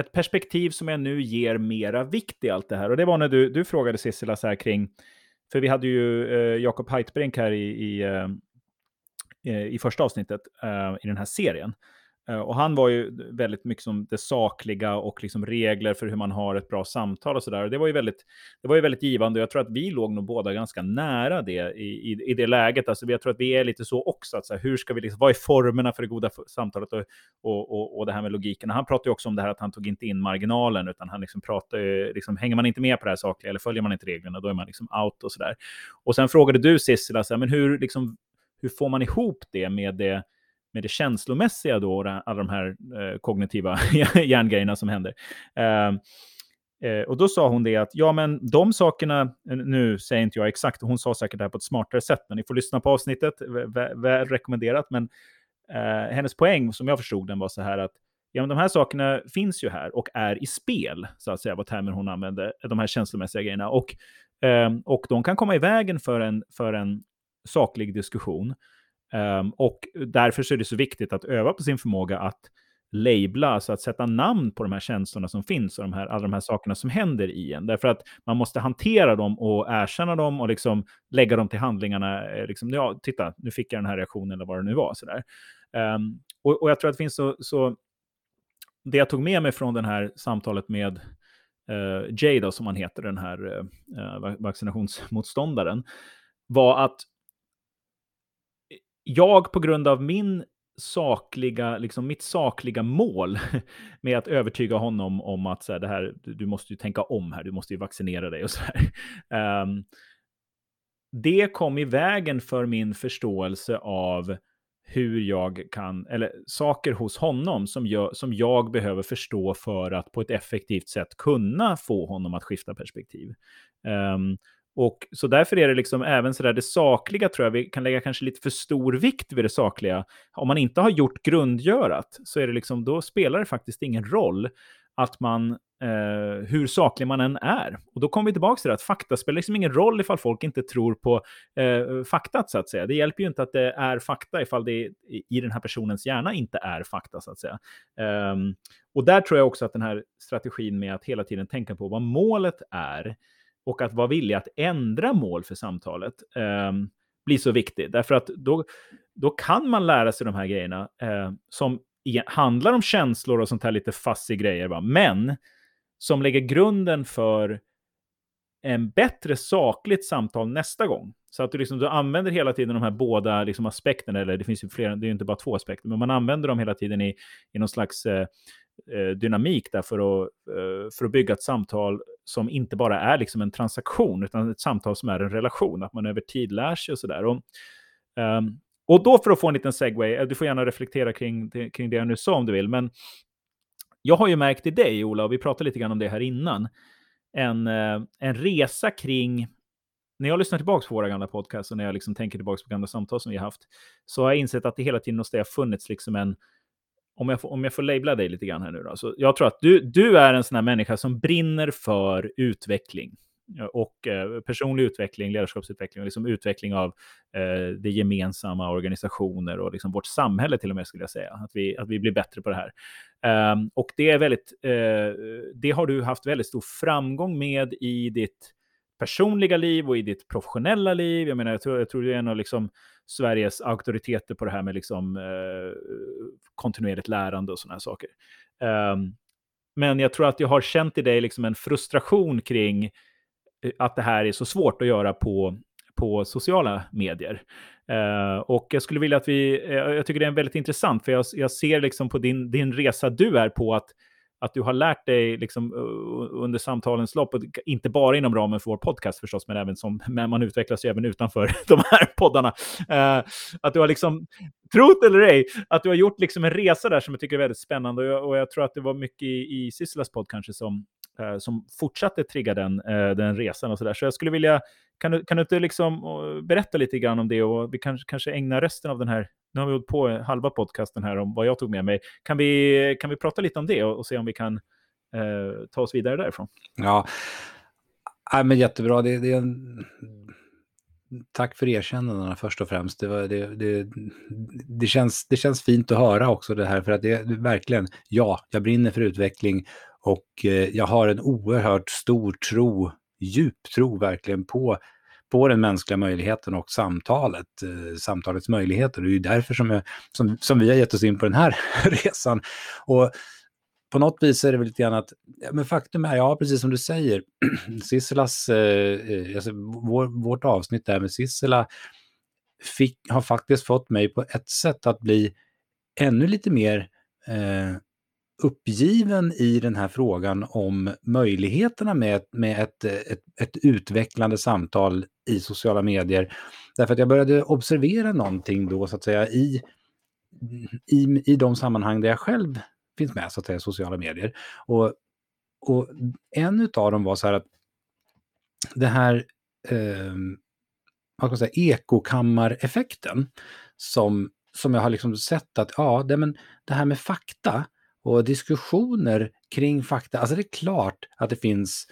ett perspektiv som jag nu ger mera vikt i allt det här. Och det var när du, du frågade Sissela så här kring, för vi hade ju eh, Jakob Heitbrink här i, i, eh, eh i första avsnittet eh, i den här serien. Eh, och han var ju väldigt mycket som det sakliga och liksom regler för hur man har ett bra samtal och sådär. Det var ju väldigt, det var ju väldigt givande och jag tror att vi låg nog båda ganska nära det i, i, i det läget. Alltså jag tror att vi är lite så också, att så här, hur ska vi liksom, vad är formerna för det goda samtalet och, och, och, och det här med logiken. Och han pratade ju också om det här att han tog inte in marginalen, utan han liksom pratade, liksom, hänger man inte med på det här sakliga eller följer man inte reglerna, då är man liksom out och sådär. Och sen frågade du Sissela, men hur, liksom, hur får man ihop det med det med det känslomässiga då, alla de här eh, kognitiva (laughs) hjärngrejerna som händer. Eh, eh, och då sa hon det att, ja men de sakerna, eh, nu säger inte jag exakt, hon sa säkert det här på ett smartare sätt, men ni får lyssna på avsnittet, väl rekommenderat, men eh, hennes poäng som jag förstod den var så här att, ja men de här sakerna finns ju här och är i spel, så att säga, vad termen hon använde, de här känslomässiga grejerna. Och, eh, och de kan komma i vägen för en, för en saklig diskussion. Um, och därför så är det så viktigt att öva på sin förmåga att labla, alltså att sätta namn på de här känslorna som finns och de här, alla de här sakerna som händer i en. Därför att man måste hantera dem och erkänna dem och liksom lägga dem till handlingarna. Eh, liksom, ja, titta, nu fick jag den här reaktionen eller vad det nu var. Sådär. Um, ehm, och, och, jag tror att det finns så, så... Det jag tog med mig från det här samtalet med uh, Jay, då, som han heter, den här uh, vaccinationsmotståndaren, var att jag på grund av min sakliga, liksom mitt sakliga mål (laughs) med att övertyga honom om att så här, det här, du måste ju tänka om här, du måste ju vaccinera dig och så här. Um, (laughs) det kom i vägen för min förståelse av hur jag kan, eller saker hos honom som jag, som jag behöver förstå för att på ett effektivt sätt kunna få honom att skifta perspektiv. Um, och så därför är det liksom även så där det sakliga tror jag vi kan lägga kanske lite för stor vikt vid det sakliga. Om man inte har gjort grundgörat så är det liksom, då spelar det faktiskt ingen roll att man, eh, hur saklig man än är. Och då kommer vi tillbaka till det att fakta spelar liksom ingen roll ifall folk inte tror på eh, faktat så att säga. Det hjälper ju inte att det är fakta ifall det i den här personens hjärna inte är fakta så att säga. Um, och där tror jag också att den här strategin med att hela tiden tänka på vad målet är, och att vara villig att ändra mål för samtalet eh, blir så viktigt. Därför att då, då kan man lära sig de här grejerna eh, som handlar om känslor och sånt här lite fassig grejer, va? men som lägger grunden för en bättre sakligt samtal nästa gång. Så att du, liksom, du använder hela tiden de här båda liksom, aspekterna, eller det finns ju flera, det är ju inte bara två aspekter, men man använder dem hela tiden i, i någon slags eh, eh dynamik där för att, eh, för att bygga ett samtal som inte bara är liksom en transaktion, utan ett samtal som är en relation, att man över tid lär sig och sådär. Och, um, och då för att få en liten segway, eh, du får gärna reflektera kring, kring det jag nu sa om du vill, men jag har ju märkt i dig, Ola, och vi pratade lite grann om det här innan, en, eh, en resa kring när jag lyssnar tillbaka på våra gamla podcasts och när jag liksom tänker tillbaka på gamla samtal som vi har haft, så har jag insett att det hela tiden hos dig har funnits liksom en, om jag, får, om jag får labla dig lite grann här nu då, så jag tror att du, du är en sån här människa som brinner för utveckling och eh, personlig utveckling, ledarskapsutveckling och liksom utveckling av eh, det gemensamma, organisationer och liksom vårt samhälle till och med skulle jag säga. Att vi, att vi blir bättre på det här. Um, och det är väldigt, eh, det har du haft väldigt stor framgång med i ditt personliga liv och i ditt professionella liv. Jag menar, jag tror, jag tror du är en av liksom Sveriges auktoriteter på det här med liksom, eh, kontinuerligt lärande och sådana här saker. Um, men jag tror att jag har känt i dig liksom en frustration kring eh, att det här är så svårt att göra på, på sociala medier. Uh, och jag skulle vilja att vi, eh, jag tycker det är väldigt intressant, för jag, jag ser liksom på din, din resa du är på att att du har lärt dig liksom, under samtalens lopp, och inte bara inom ramen för vår podcast förstås, men även som men man utvecklas ju även utanför (laughs) de här poddarna. eh, att du har liksom, trott eller ej, att du har gjort liksom en resa där som jag tycker är väldigt spännande. Och jag, och jag tror att det var mycket i, i podd kanske som, eh, som fortsatte trigga den, eh, den resan och så där. Så jag skulle vilja, kan du, kan du inte liksom berätta lite grann om det och vi kanske, kanske ägnar resten av den här nu har vi hållit på halva podcasten här om vad jag tog med mig. Kan vi, kan vi prata lite om det och, och se om vi kan eh, ta oss vidare därifrån?
Ja, ja men jättebra. Det, det är en... Tack för erkännandena först och främst. Det, var, det, det, det, känns, det känns fint att höra också det här, för att det är verkligen, ja, jag brinner för utveckling och eh, jag har en oerhört stor tro, djup tro verkligen på på den mänskliga möjligheten och samtalet, eh, samtalets möjligheter. Det är ju därför som, jag, som, som vi har gett oss in på den här (laughs) resan. Och på något vis är det väl lite grann att, men faktum är, ja precis som du säger, (clears throat) Sisselas, eh, eh, alltså vår, vårt avsnitt där med Sissela fick, har faktiskt fått mig på ett sätt att bli ännu lite mer eh, uppgiven i den här frågan om möjligheterna med, med ett, ett, ett utvecklande samtal i sociala medier. Därför att jag började observera någonting då så att säga i, i, i de sammanhang där jag själv finns med så att säga i sociala medier. Och, och en av dem var så här att det här eh, vad ska man säga, ekokammareffekten som, som jag har liksom sett att ja, det, men det här med fakta och diskussioner kring fakta. Alltså det är klart att det finns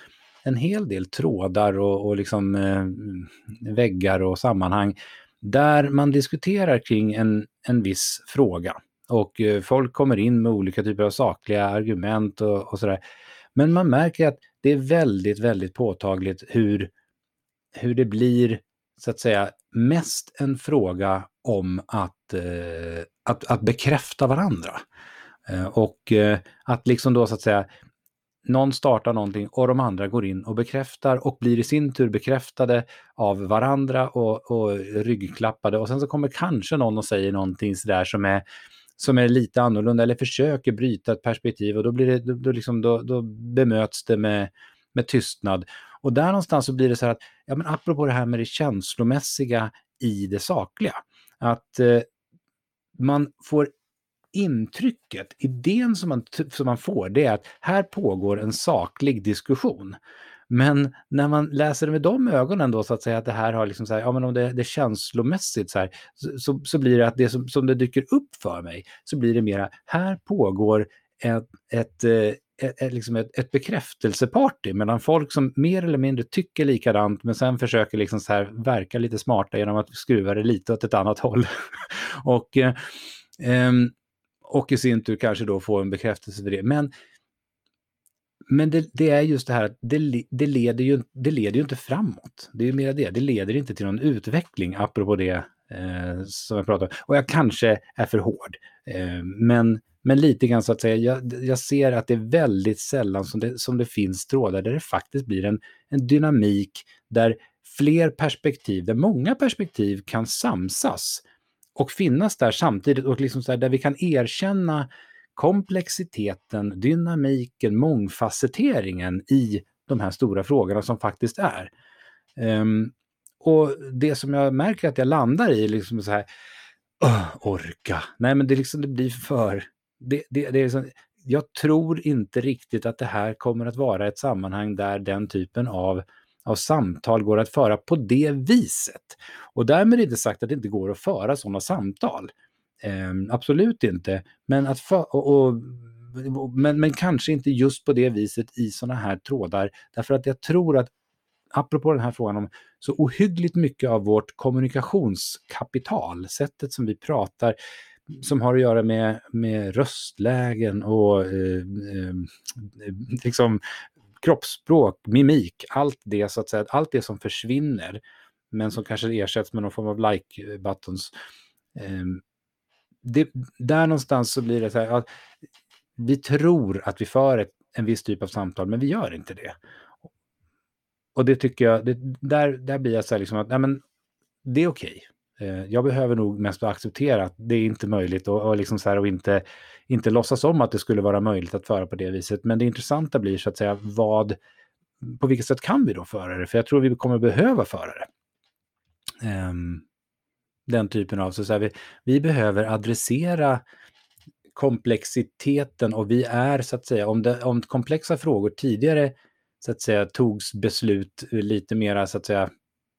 en hel del trådar och, och liksom, eh, väggar och sammanhang där man diskuterar kring en, en viss fråga. Och eh, folk kommer in med olika typer av sakliga argument och, och sådär. Men man märker att det är väldigt, väldigt påtagligt hur, hur det blir, så att säga, mest en fråga om att, eh, att, att bekräfta varandra. Eh, och eh, att liksom då så att säga, någon startar någonting och de andra går in och bekräftar och blir i sin tur bekräftade av varandra och, och ryggklappade. Och sen så kommer kanske någon och säger någonting sådär som är, som är lite annorlunda eller försöker bryta ett perspektiv och då, blir det, då, liksom, då, då bemöts det med, med tystnad. Och där någonstans så blir det så här att, ja men apropå det här med det känslomässiga i det sakliga, att eh, man får intrycket, idén som man, som man får, det är att här pågår en saklig diskussion. Men när man läser det med de ögonen då så att säga att det här har liksom så här, ja men om det, det är känslomässigt så här, så, så blir det att det som, som det dyker upp för mig, så blir det mera, här pågår ett, ett, eh, ett, ett, liksom ett, ett bekräftelseparty mellan folk som mer eller mindre tycker likadant men sen försöker liksom så här verka lite smarta genom att skruva det lite åt ett annat håll. (laughs) och eh, ehm, och i sin tur kanske då få en bekräftelse för det. Men, men det, det är just det här att det, det, leder ju, det leder ju inte framåt. Det är ju mer det. Det leder inte till någon utveckling, apropå det eh, som jag pratade om. Och jag kanske är för hård. Eh, men, men lite grann så att säga, jag, jag ser att det är väldigt sällan som det, som det finns trådar där det faktiskt blir en, en dynamik där fler perspektiv, där många perspektiv kan samsas och finnas där samtidigt och liksom så här, där vi kan erkänna komplexiteten, dynamiken, mångfacetteringen i de här stora frågorna som faktiskt är. Um, och det som jag märker att jag landar i, liksom så här, orka. Nej, men det, liksom, det blir för... Det, det, det är liksom, jag tror inte riktigt att det här kommer att vara ett sammanhang där den typen av, av samtal går att föra på det viset. Och därmed är det sagt att det inte går att föra sådana samtal. Eh, absolut inte. Men, att för, och, och, men, men kanske inte just på det viset i sådana här trådar. Därför att jag tror att, apropå den här frågan om så ohyggligt mycket av vårt kommunikationskapital, sättet som vi pratar, som har att göra med, med röstlägen och eh, eh, liksom kroppsspråk, mimik, allt det så att säga, allt det som försvinner, men som kanske ersätts med någon form av like-buttons. Eh, det, där någonstans så blir det så här att vi tror att vi för ett, en viss typ av samtal, men vi gör inte det. Och det tycker jag, det, där, där blir jag så här liksom att, nej men, det är okej. Okay. Eh, jag behöver nog mest acceptera att det är inte möjligt och, och, liksom så här, och inte, inte låtsas om att det skulle vara möjligt att föra på det viset. Men det intressanta blir så att säga vad, på vilket sätt kan vi då föra det? För jag tror vi kommer behöva föra det. Um, den typen av, så, så här, vi, vi behöver adressera komplexiteten och vi är så att säga, om, det, om komplexa frågor tidigare så att säga togs beslut lite mera så att säga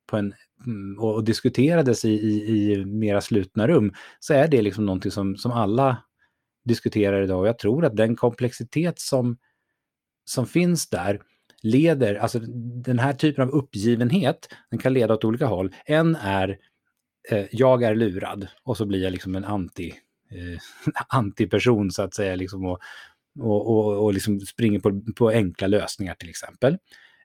på en Mm, och, och diskuterades i, i, i mera slutna rum, så är det liksom någonting som, som alla diskuterar idag. Och jag tror att den komplexitet som, som finns där leder, alltså den här typen av uppgivenhet, den kan leda åt olika håll. En är eh, jag är lurad och så blir jag liksom en anti, eh, (laughs) antiperson så att säga, liksom och, och, och, och liksom springer på, på enkla lösningar till exempel.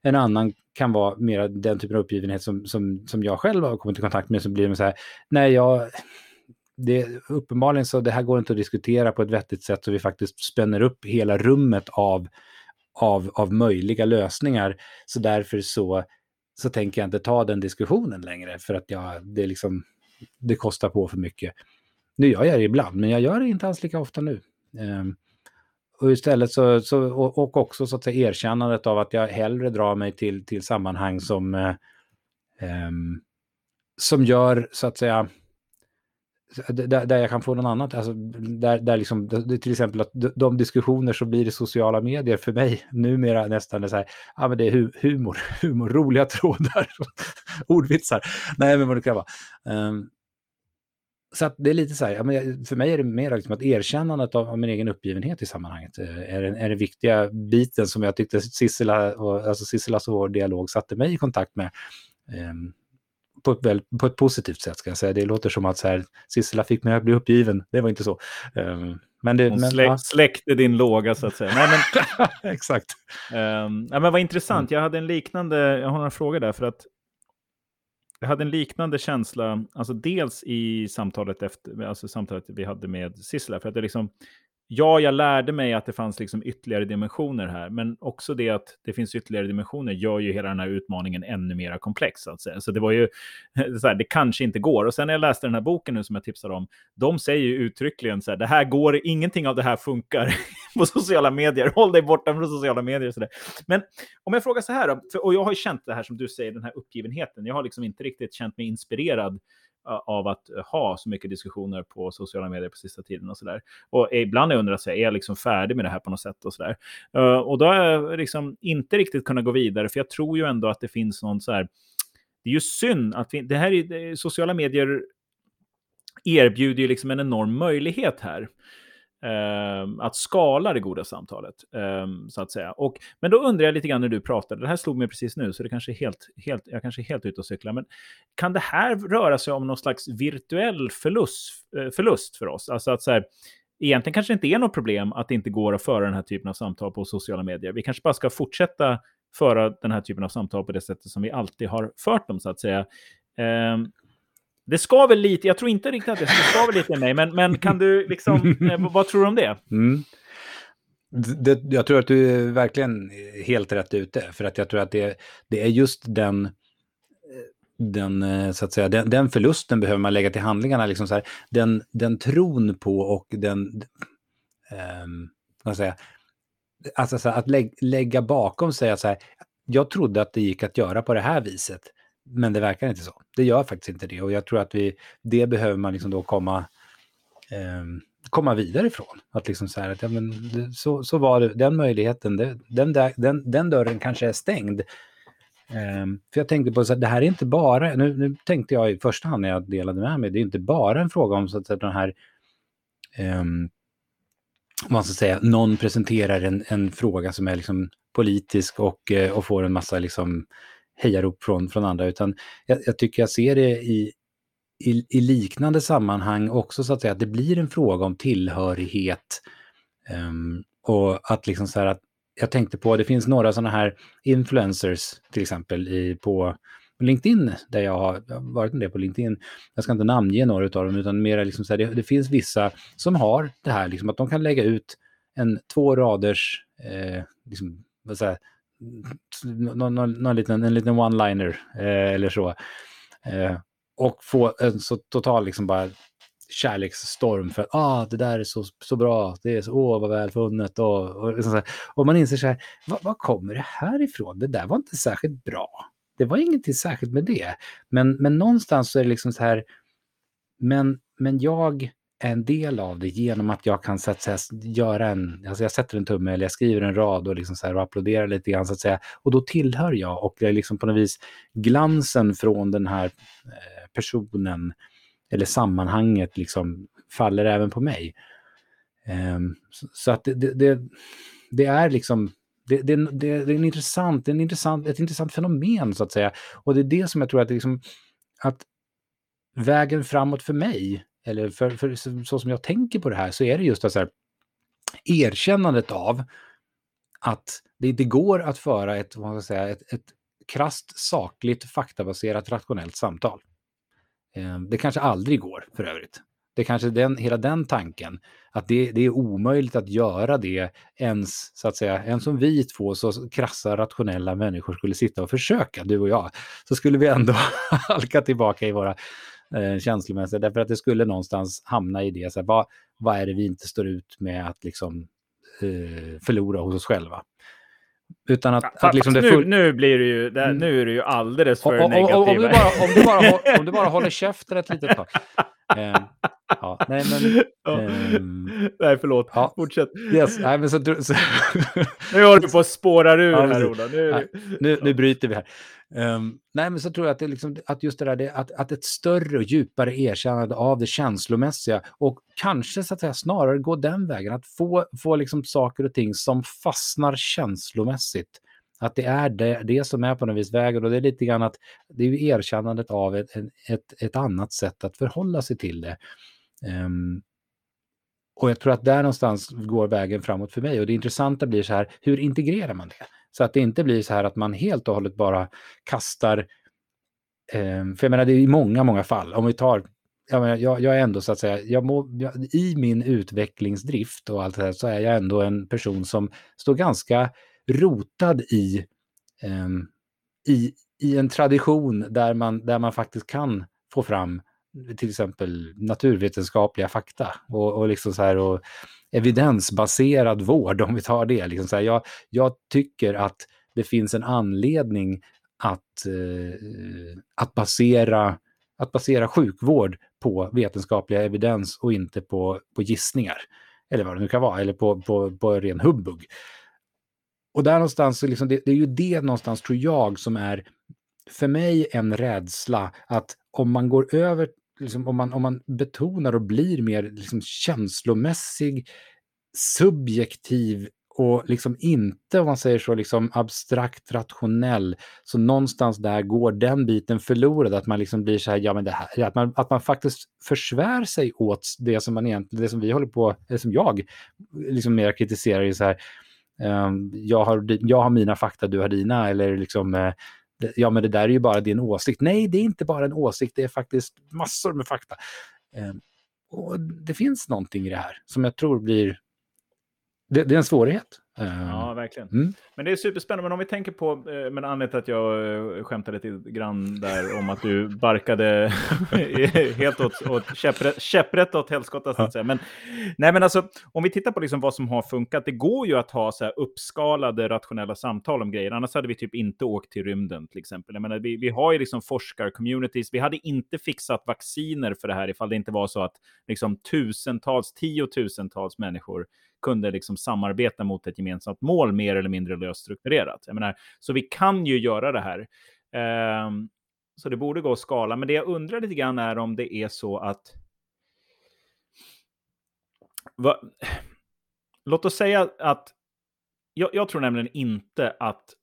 En annan kan vara mer den typen av uppgivenhet som, som, som jag själv har kommit i kontakt med, som blir så här, nej, jag, det, uppenbarligen så det här går inte att diskutera på ett vettigt sätt så vi faktiskt spänner upp hela rummet av, av, av möjliga lösningar. Så därför så, så tänker jag inte ta den diskussionen längre för att jag, det, liksom, det kostar på för mycket. Nu gör jag det ibland, men jag gör det inte alls lika ofta nu. Um, och istället så, så och, och, också så att säga erkännandet av att jag hellre drar mig till, till sammanhang som, eh, eh, som gör så att säga, där, där jag kan få någon annat, alltså där, där liksom, till exempel att de diskussioner som blir i sociala medier för mig (laughs) numera nästan är så här, ja men det är humor, (laughs) humor, roliga trådar, (laughs) ordvitsar, nej men vad det kan vara. Um, så att det är lite så här, för mig är det mer liksom att erkännandet av, av min egen uppgivenhet i sammanhanget eh, är, den, är den viktiga biten som jag tyckte Sissela, och, alltså Sissilas och vår dialog satte mig i kontakt med. Um, på ett, väl, på ett positivt sätt ska jag säga. Det låter som att så här, Sissela fick mig att bli uppgiven. Det var inte så. Um, men det,
Hon
men,
släck, ja. släckte din låga så att säga. Nej,
men, (laughs) Exakt.
Um, ja, men vad intressant. Jag hade en liknande, jag har några frågor där. För att jag hade en liknande känsla, alltså dels i samtalet, efter, alltså samtalet vi hade med Sissela, för att det liksom, ja, jag lärde mig att det fanns liksom ytterligare dimensioner här, men också det att det finns ytterligare dimensioner gör ju hela den här utmaningen ännu mer komplex. Så, att säga. så det var ju, (laughs) så här, det kanske inte går. Och sen när jag läste den här boken nu som jag tipsade om, de säger ju uttryckligen så här, det här går, ingenting av det här funkar (laughs) på sociala medier, håll dig borta från sociala medier. Så där. Men om jag frågar så här då, för, och jag har ju känt det här som du säger, den här uppgivenheten, jag har liksom inte riktigt känt mig inspirerad av att ha så mycket diskussioner på sociala medier på sista tiden och sådär. Och ibland har jag undrat, är jag liksom färdig med det här på något sätt och sådär. Och då har jag liksom inte riktigt kunnat gå vidare, för jag tror ju ändå att det finns någon så här, det är ju synd att vi, det här är, sociala medier erbjuder ju liksom en enorm möjlighet här. Ehm, att skala det goda samtalet, ehm, så att säga. Och, men då undrar jag lite grann när du pratade, det här slog mig precis nu, så det kanske är helt, helt, jag kanske är helt ute och cyklar, men kan det här röra sig om någon slags virtuell förlust, eh, förlust för oss? Alltså att så här, egentligen kanske det inte är något problem att det inte går att föra den här typen av samtal på sociala medier. Vi kanske bara ska fortsätta föra den här typen av samtal på det sättet som vi alltid har fört dem, så att säga. Ehm, det ska väl lite, jag tror inte riktigt att det ska väl lite i mig, men, men kan du liksom, (laughs) eh, vad tror du om det?
Mm. Det, jag tror att du är verkligen helt rätt ute, för att jag tror att det, det är just den, den, eh, så att säga, den, den, förlusten behöver man lägga till handlingarna. Liksom så här, den, den tron på och den, um, vad säga, alltså så här, att lä, lägga bakom sig att så här, jag trodde att det gick att göra på det här viset. Men det verkar inte så. Det gör faktiskt inte det. Och jag tror att vi, det behöver man liksom då komma, eh, komma vidare ifrån. Att liksom så här, att, ja, men, så, så var det, den möjligheten, det, den, där, den, den dörren kanske är stängd. Eh, för jag tänkte på att det här är inte bara, nu, nu, tänkte jag i första hand när jag delade med mig, det är inte bara en fråga om så att säga, den här, eh, man ska säga, någon presenterar en, en fråga som är liksom politisk och, eh, och får en massa liksom hejarop från, från andra, utan jag, jag tycker jag ser det i, i, i, liknande sammanhang också så att säga att det blir en fråga om tillhörighet. Um, och att liksom så här att jag tänkte på, det finns några sådana här influencers till exempel i, på LinkedIn, där jag har, jag har varit en del på LinkedIn. Jag ska inte namnge några av dem, utan mer liksom så här, det, det, finns vissa som har det här, liksom att de kan lägga ut en två raders, eh, liksom, vad säger, någon, någon, någon liten, en liten one-liner eh, eller så. Eh, och få en så total liksom bara kärleksstorm för att ah, det där är så, så bra, det är så, åh vad välfunnet och, och, liksom och, och man inser så här, vad kommer det här ifrån? Det där var inte särskilt bra. Det var ingenting särskilt med det. Men, men någonstans så är det liksom så här, men, men jag en del av det genom att jag kan så att säga, göra en, alltså jag sätter en tumme eller jag skriver en rad och, liksom så här, och applåderar lite grann så att säga. Och då tillhör jag och det är liksom på något vis glansen från den här eh, personen eller sammanhanget liksom faller även på mig. Ehm, så, att det, det, det, det är liksom det, det, det, är en intressant, en intressant, ett intressant fenomen så att säga. Och det är det som jag tror att, liksom, att vägen framåt för mig, eller för, för, så som jag tänker på det här, så är det just att så här, erkännandet av att det inte går att föra ett, vad ska säga, ett, ett krasst, sakligt, faktabaserat, rationellt samtal. Eh, det kanske aldrig går för övrigt. Det är kanske den, hela den tanken, att det, det, är omöjligt att göra det ens, så att säga, ens som vi två så krassa rationella människor skulle sitta och försöka, du och jag, så skulle vi ändå (laughs) halka tillbaka i våra eh, känslomässiga, därför att det skulle någonstans hamna i det, så här, vad, vad är det vi inte står ut med att liksom eh, förlora hos oss själva? Utan att,
ja,
att liksom
full... nu, nu, blir det ju, det, nu är det ju alldeles för
och,
negativt.
Om, du bara, om, du bara, (laughs) om du bara håller käften ett litet tag. Um, ja, nej, men, (laughs)
um, nej, förlåt. Ja, Fortsätt.
Yes, nej, men så, så, (laughs)
nu håller du på att spåra ur ja, här, Ola. Nu,
nej, nu, nu bryter vi här. Um, nej, men så tror jag att, det liksom, att just det där, det, att, att ett större och djupare erkännande av det känslomässiga och kanske så att säga snarare gå den vägen, att få, få liksom saker och ting som fastnar känslomässigt. Att det är det, det som är på något vis vägen och det är lite grann att det är ju erkännandet av ett, ett, ett annat sätt att förhålla sig till det. Um, och jag tror att där någonstans går vägen framåt för mig. Och det intressanta blir så här, hur integrerar man det? Så att det inte blir så här att man helt och hållet bara kastar... Eh, för jag menar, det är i många, många fall. Om vi tar... Jag, menar, jag, jag är ändå så att säga, jag må, jag, i min utvecklingsdrift och allt det här så är jag ändå en person som står ganska rotad i, eh, i, i en tradition där man, där man faktiskt kan få fram till exempel naturvetenskapliga fakta och, och, liksom så här, och evidensbaserad vård, om vi tar det. Liksom så här, jag, jag tycker att det finns en anledning att, eh, att, basera, att basera sjukvård på vetenskapliga evidens och inte på, på gissningar. Eller vad det nu kan vara, eller på, på, på ren humbug. Och där någonstans, liksom, det, det är ju det någonstans, tror jag, som är för mig en rädsla att om man går över liksom, om, man, om man betonar och blir mer liksom, känslomässig, subjektiv och liksom inte, om man säger så, liksom abstrakt rationell. Så någonstans där går den biten förlorad, att man liksom blir så här, ja men det här, att man, att man faktiskt försvär sig åt det som man egentligen, det som vi håller på, eller som jag liksom mer kritiserar, är så här, um, jag, har, jag har mina fakta, du har dina, eller liksom uh, ja men det där är ju bara din åsikt. Nej, det är inte bara en åsikt, det är faktiskt massor med fakta. Eh, och det finns någonting i det här som jag tror blir... Det, det är en svårighet.
Ja, verkligen. Mm. Men det är superspännande. Men om vi tänker på, eh, men anledningen till att jag eh, skämtade lite grann där om att du barkade (laughs) helt åt, åt käpprätt, käpprätt åt helskotta, så att säga. Men, nej, men alltså, om vi tittar på liksom vad som har funkat, det går ju att ha så här uppskalade rationella samtal om grejer. Annars hade vi typ inte åkt till rymden, till exempel. Jag menar, vi, vi har ju liksom forskar-communities. Vi hade inte fixat vacciner för det här ifall det inte var så att liksom tusentals, tiotusentals människor kunde liksom samarbeta mot ett gemensamt mål mer eller mindre löst strukturerat. Jag menar, så vi kan ju göra det här. Um, så det borde gå att skala. Men det jag undrar lite grann är om det är så att... Va, låt oss säga att... Jag, jag tror nämligen inte att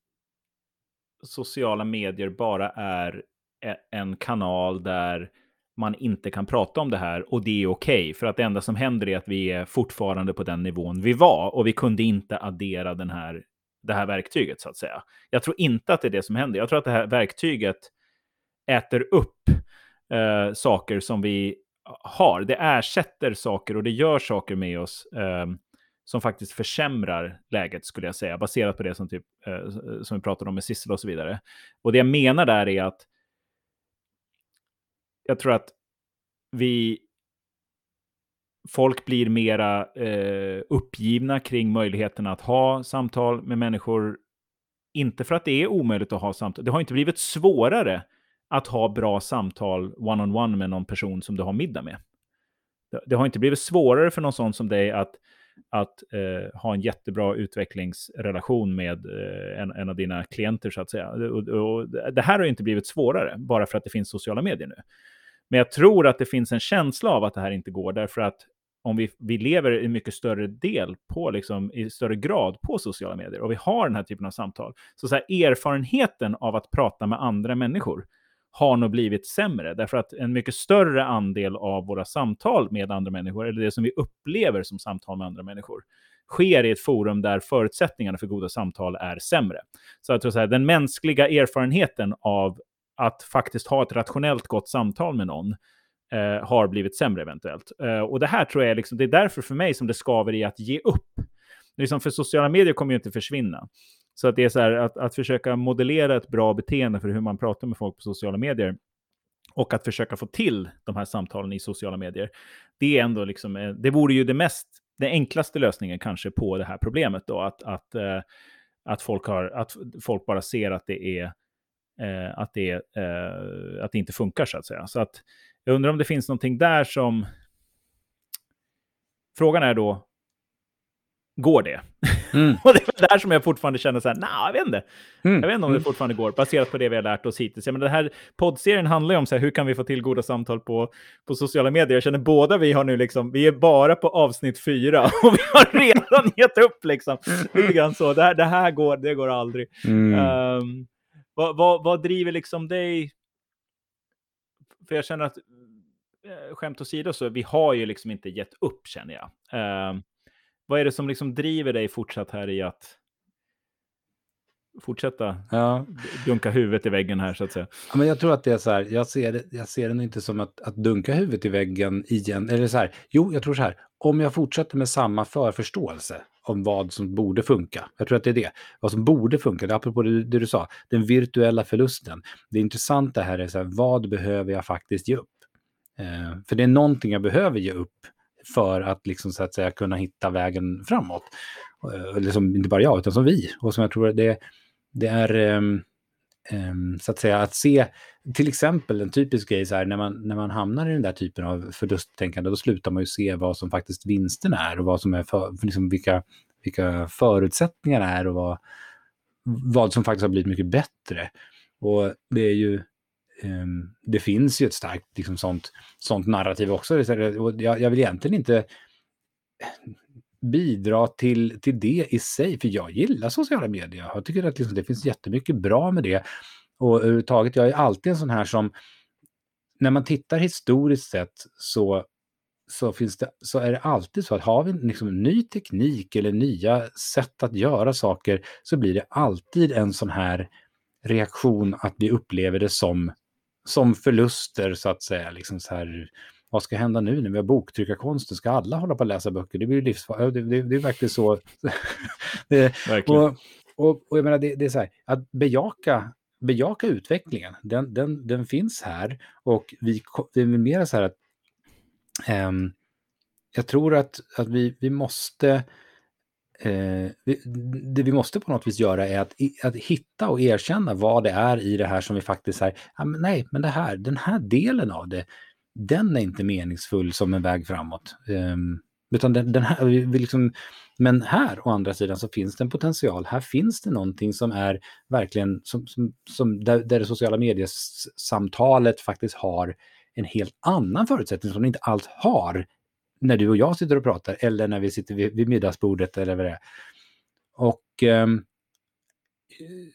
sociala medier bara är e, en kanal där man inte kan prata om det här och det är okej. Okay, för att det enda som händer är att vi är fortfarande på den nivån vi var och vi kunde inte addera den här, det här verktyget så att säga. Jag tror inte att det är det som händer. Jag tror att det här verktyget äter upp eh, saker som vi har. Det ersätter saker och det gör saker med oss eh, som faktiskt försämrar läget, skulle jag säga, baserat på det som, typ, eh, som vi pratade om med Sissel och så vidare. Och det jag menar där är att jag tror att vi... Folk blir mera eh, uppgivna kring möjligheten att ha samtal med människor. Inte för att det är omöjligt att ha samtal. Det har inte blivit svårare att ha bra samtal one-on-one -on -one med någon person som du har middag med. Det, det har inte blivit svårare för någon sån som dig att, att eh, ha en jättebra utvecklingsrelation med eh, en, en, av dina klienter, så att säga. Och, och, det här har inte blivit svårare bara för att det finns sociala medier nu. Men jag tror att det finns en känsla av att det här inte går, därför att om vi, vi lever i mycket större del på, liksom, i större grad på sociala medier och vi har den här typen av samtal. Så, så här, erfarenheten av att prata med andra människor har nog blivit sämre, därför att en mycket större andel av våra samtal med andra människor, eller det som vi upplever som samtal med andra människor, sker i ett forum där förutsättningarna för goda samtal är sämre. Så jag tror så här, den mänskliga erfarenheten av att faktiskt ha ett rationellt gott samtal med någon eh, har blivit sämre eventuellt. Eh, och det här tror jag, liksom, det är därför för mig som det skaver i att ge upp. Liksom för sociala medier kommer ju inte försvinna. Så att det är så här, att, att försöka modellera ett bra beteende för hur man pratar med folk på sociala medier och att försöka få till de här samtalen i sociala medier. Det är ändå liksom, eh, det vore ju det mest, den enklaste lösningen kanske på det här problemet då, att, att, eh, att, folk, har, att folk bara ser att det är eh, att, det, att det inte funkar så att säga. Så att jag undrar om det finns någonting där som... Frågan är då, går det? Mm. (laughs) och det är där som jag fortfarande känner så här, nej, jag vet inte. Mm. Jag vet inte om det mm. fortfarande går, baserat på det vi har lärt oss hittills. Men den här poddserien handlar ju om så här, hur kan vi få till goda samtal på, på sociala medier. Jag känner båda vi har nu liksom, vi är bara på avsnitt fyra (laughs) och vi har redan gett upp liksom. Lite grann så, det här, det här går, det går aldrig. Mm. Um, vad, vad, vad driver liksom dig? För jag känner att, eh, skämt åsido, så vi har ju liksom inte gett upp känner jag. Uh, vad är det som liksom driver dig fortsatt här i att fortsätta ja. dunka huvudet i väggen här så att säga?
Ja, men jag tror att det är så här, jag ser det, jag ser det inte som att, att dunka huvudet i väggen igen, eller så här, jo, jag tror så här, om jag fortsätter med samma förförståelse om vad som borde funka. Jag tror att det är det. Vad som borde funka, det apropå det, det du sa, den virtuella förlusten. Det intressanta här är så här, vad behöver jag faktiskt ge upp? Eh, för det är någonting jag behöver ge upp för att liksom så att säga kunna hitta vägen framåt. Eh, liksom, inte bara jag, utan som vi. Och som jag tror det, det är... Um, um, så att säga att se, till exempel en typisk grej så här, när man, när man hamnar i den där typen av förlusttänkande, då slutar man ju se vad som faktiskt vinsten är och vad som är för, liksom vilka, vilka förutsättningarna är och vad, vad som faktiskt har blivit mycket bättre. Och det är ju, Ehm, det finns ju ett starkt liksom, sånt, sånt narrativ också. Och jag, jag vill egentligen inte eh, bidra till, till det i sig, för jag gillar sociala medier. Jag tycker att liksom, det finns jättemycket bra med det. Och överhuvudtaget, jag är alltid en sån här som, när man tittar historiskt sett så, så, finns det, så är det alltid så att har vi liksom ny teknik eller nya sätt att göra saker så blir det alltid en sån här reaktion att vi upplever det som, som förluster så att säga. Liksom så här, vad ska hända nu när vi har boktryckarkonsten? Ska alla hålla på att läsa böcker? Det blir ju livsfarligt. Det, det, det, är verkligen så. (laughs) det,
verkligen.
Och, och, och jag menar, det, det är så här, att bejaka, bejaka utvecklingen, den, den, den finns här. Och vi, det är mer så här att um, jag tror att, att vi, vi måste Eh, det vi måste på något vis göra är att, att hitta och erkänna vad det är i det här som vi faktiskt säger, ja, men nej, men det här, den här delen av det, den är inte meningsfull som en väg framåt. Eh, utan den, den här, vi, vi liksom, men här å andra sidan så finns det en potential. Här finns det någonting som är verkligen, som, som, som där, där det sociala mediesamtalet faktiskt har en helt annan förutsättning som det inte alls har när du och jag sitter och pratar eller när vi sitter vid, vid middagsbordet eller vad det är. Och ehm, eh,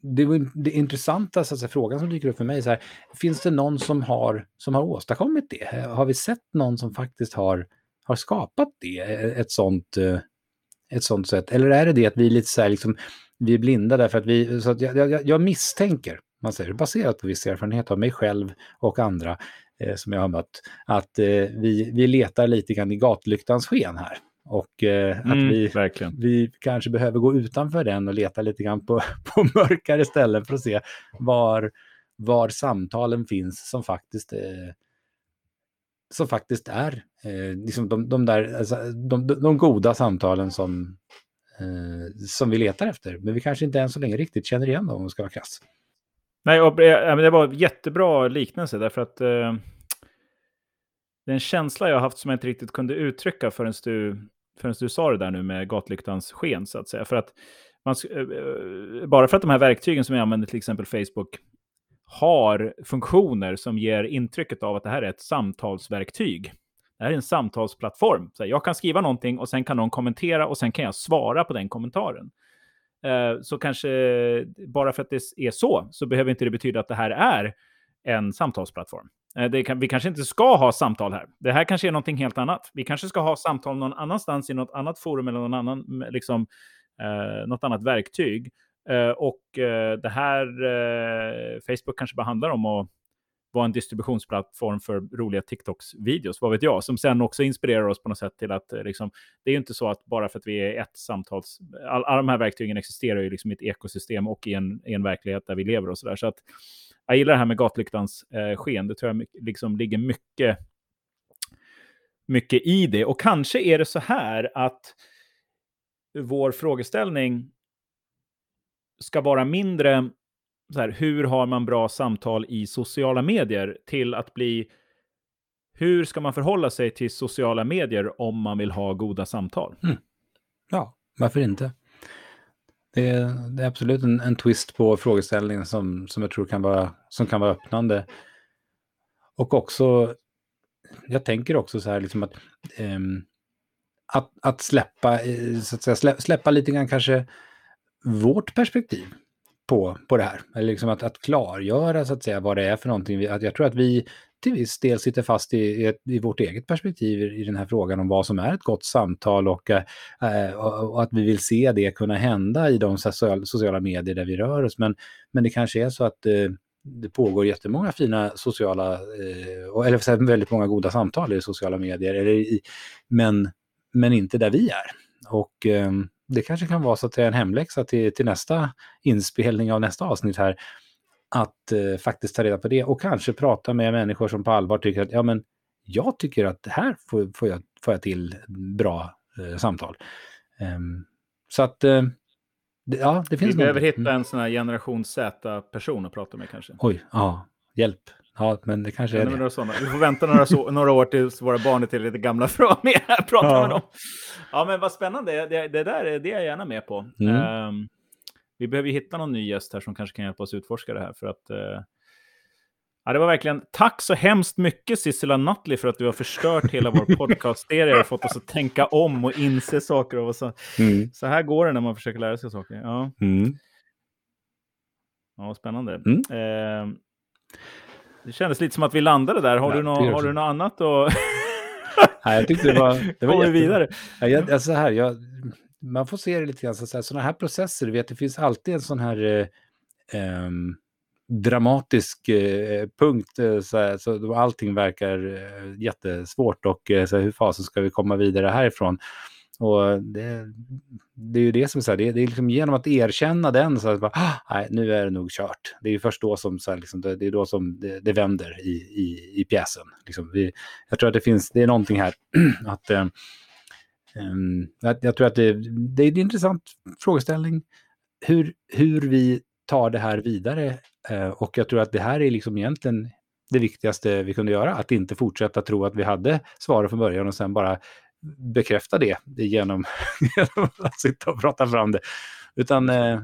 det, det intressanta så att säga, frågan som dyker upp för mig, så här, finns det någon som har, som har åstadkommit det? Har vi sett någon som faktiskt har, har skapat det, e-, ett sånt, eh, ett sånt sätt? Eller är det det att vi är lite så här, liksom, vi är blinda därför att vi, så att jag, jag, jag misstänker, man säger baserat på viss erfarenhet av mig själv och andra, eh, som jag har mött, att eh, vi, vi letar lite grann i gatlyktans sken här. Och eh, att
Mm,
vi,
verkligen.
vi kanske behöver gå utanför den och leta lite grann på, (laughs) på mörkare ställen för att se var, var samtalen finns som faktiskt, eh, som faktiskt är eh, liksom de, de, där, alltså, de, de, de goda samtalen som, eh, som vi letar efter. Men vi kanske inte än så länge riktigt känner igen dem om vi ska vara krass.
Nej, och, eh, men det var en jättebra liknelse därför att eh, det är en känsla jag haft som jag inte riktigt kunde uttrycka förrän du, förrän du sa det där nu med gatlyktans sken så att säga. För att man, eh, eh, bara för att de här verktygen som jag använder, till exempel Facebook, har funktioner som ger intrycket av att det här är ett samtalsverktyg. Det här är en samtalsplattform. Så jag kan skriva någonting och sen kan någon kommentera och sen kan jag svara på den kommentaren. Eh, så kanske eh, bara för att det är så, så behöver inte det betyda att det här är en samtalsplattform. Eh, det kan, vi kanske inte ska ha samtal här. Det här kanske är någonting helt annat. Vi kanske ska ha samtal någon annanstans i något annat forum eller någon annan, liksom, eh, något annat verktyg. Eh, och eh, det här, eh, Facebook kanske bara handlar om att vara en distributionsplattform för roliga TikToks-videos, vad vet jag, som sen också inspirerar oss på något sätt till att eh, liksom, det är ju inte så att bara för att vi är ett samtals... All, alla de här verktygen existerar ju liksom i ett ekosystem och i en, i en verklighet där vi lever och så där. Så att jag gillar det här med gatlyktans eh, sken. Det tror jag liksom ligger mycket, mycket i det. Och kanske är det så här att vår frågeställning ska vara mindre så här, hur har man bra samtal i sociala medier till att bli hur ska man förhålla sig till sociala medier om man vill ha goda samtal? Mm.
Ja, varför inte? Det är, det är absolut en, en twist på frågeställningen som, som jag tror kan vara, som kan vara öppnande. Och också, jag tänker också så här liksom att, um, att, att släppa, eh, så att säga, slä, släppa lite grann kanske vårt perspektiv på, på det här. Eller liksom att, att klargöra så att säga vad det är för någonting. Att jag tror att vi till viss del sitter fast i, i, i vårt eget perspektiv i, i den här frågan om vad som är ett gott samtal och, eh, eh och, att vi vill se det kunna hända i de sociala, sociala medier där vi rör oss. Men, men det kanske är så att eh, det pågår jättemånga fina sociala, eh, eller väldigt många goda samtal i sociala medier, eller i, men, men inte där vi är. Och ehm, det kanske kan vara så att det är en hemläxa till, till nästa inspelning av nästa avsnitt här, att eh, faktiskt ta reda på det och kanske prata med människor som på allvar tycker att ja, men jag tycker att det här får, får, jag, får jag till bra eh, samtal. Ehm, så att, eh, det, ja, det
Vi
finns
behöver
någonting.
hitta en sån här generation Z-person att prata med kanske.
Oj, ja, hjälp. Ja, men det kanske är det.
några sådana. Vi får vänta några, så, (laughs) några år tills våra barn är till lite gamla för att vara med här och prata
Ja.
med dem. Ja, men vad spännande. Det, det där är, det är jag gärna med på.
Mm.
Ehm, vi behöver ju hitta någon ny gäst här som kanske kan hjälpa oss utforska det här. För att, eh, ja, det var verkligen tack så hemskt mycket Sissela Nutley för att du har förstört hela vår (laughs) podcast-serie och fått oss att tänka om och inse saker. Och så,
Mm.
så här går det när man försöker lära sig saker. Ja,
Mm.
ja spännande.
Mm.
Det kändes lite som att vi landade där. Har,
Ja,
du,
det
nå,
gör
har du något annat att... (laughs)
Nej, jag tyckte det var, det var jättebra.
vidare?
Ja, jag, alltså så här, jag, man får se det lite grann så här, sådana här processer, du vet, det finns alltid en sån här, eh, ehm, dramatisk eh, punkt. Eh, så, här, så allting verkar eh, jättesvårt och eh, så här, hur fasen ska vi komma vidare härifrån? Och det, det är ju det som är så här, det, det är liksom genom att erkänna den så att bara, ah, nej, nu är det nog kört. Det är ju först då som, så här, liksom, det, det, är då som det, det vänder i, i, i pjäsen. Liksom vi, jag tror att det finns, det är någonting här (clears throat) att eh, um, jag, jag, tror att det, det är en intressant frågeställning hur, hur vi tar det här vidare. Eh, och jag tror att det här är liksom egentligen det viktigaste vi kunde göra, att inte fortsätta tro att vi hade svaret från början och sen bara bekräfta det genom, (laughs) genom att sitta och prata fram det. Utan eh,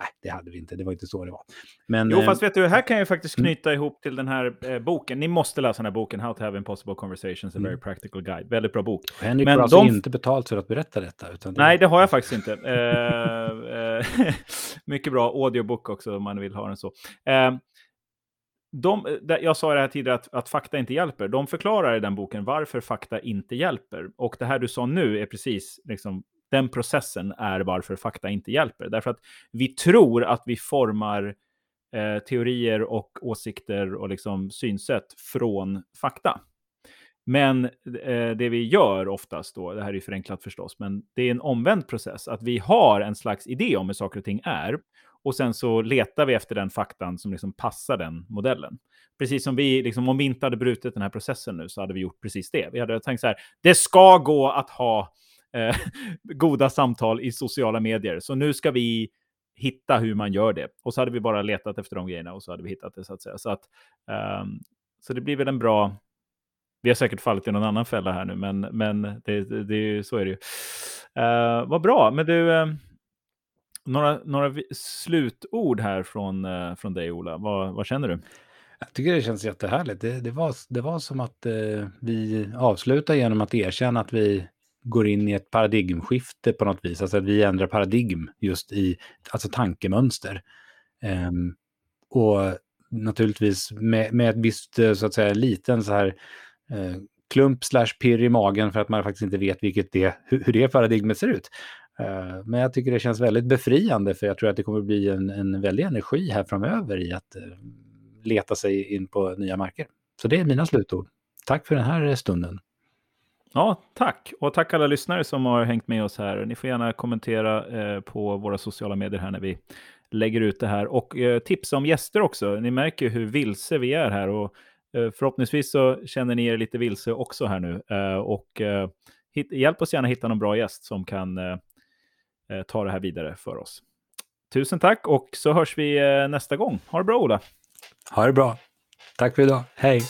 Nej, det hade vi inte. Det var inte så det var.
Men, jo, fast vet du, här kan jag faktiskt mm. knyta mm. ihop till den här eh, boken. Ni måste läsa den här boken, How to have impossible conversations, a very mm. practical guide. Väldigt bra bok.
Henrik Men har alltså de... inte betalt för att berätta detta? Utan
det... Nej, det har jag faktiskt inte. eh, (laughs) eh, (laughs) mycket bra audiobook också, om man vill ha den så. De, eh, jag sa det här tidigare att, att, fakta inte hjälper. De förklarar i den boken varför fakta inte hjälper. Och det här du sa nu är precis liksom, den processen är varför fakta inte hjälper. Därför att vi tror att vi formar eh, teorier och åsikter och liksom synsätt från fakta. Men eh, det vi gör oftast då, det här är ju förenklat förstås, men det är en omvänd process. Att vi har en slags idé om hur saker och ting är och sen så letar vi efter den faktan som liksom passar den modellen. Precis som vi, liksom, om vi inte hade brutit den här processen nu så hade vi gjort precis det. Vi hade tänkt så här, det ska gå att ha eh, (laughs) goda samtal i sociala medier. Så nu ska vi hitta hur man gör det. Och så hade vi bara letat efter de grejerna och så hade vi hittat det så att säga. Så, att, um, så det blir väl en bra... Vi har säkert fallit i någon annan fälla här nu, men, men det, det, det så är det ju. Uh, vad bra, men du... Uh, några, några slutord här från, eh, från dig, Ola. Vad, vad känner du?
Jag tycker det känns jättehärligt. Det, det, var, det var som att eh, vi avslutar genom att erkänna att vi går in i ett paradigmskifte på något vis. Alltså att vi ändrar paradigm just i alltså tankemönster. Um, och naturligtvis med, med ett visst, eh, så att säga, liten så här eh, klump slash pirr i magen för att man faktiskt inte vet vilket det, hur, hur det paradigmet ser ut. Eh, men jag tycker det känns väldigt befriande för jag tror att det kommer bli en, en väldig energi här framöver i att eh, leta sig in på nya marker. Så det är mina slutord. Tack för den här stunden.
Ja, tack. Och tack alla lyssnare som har hängt med oss här. Ni får gärna kommentera eh, på våra sociala medier här när vi lägger ut det här. Och eh, tipsa om gäster också. Ni märker hur vilse vi är här. Och eh, förhoppningsvis så känner ni er lite vilse också här nu. Eh, och hit, hjälp oss gärna hitta någon bra gäst som kan Eh, ta det här vidare för oss. Tusen tack och så hörs vi eh, nästa gång. Ha det bra Ola.
Ha det bra. Tack för idag. Hej.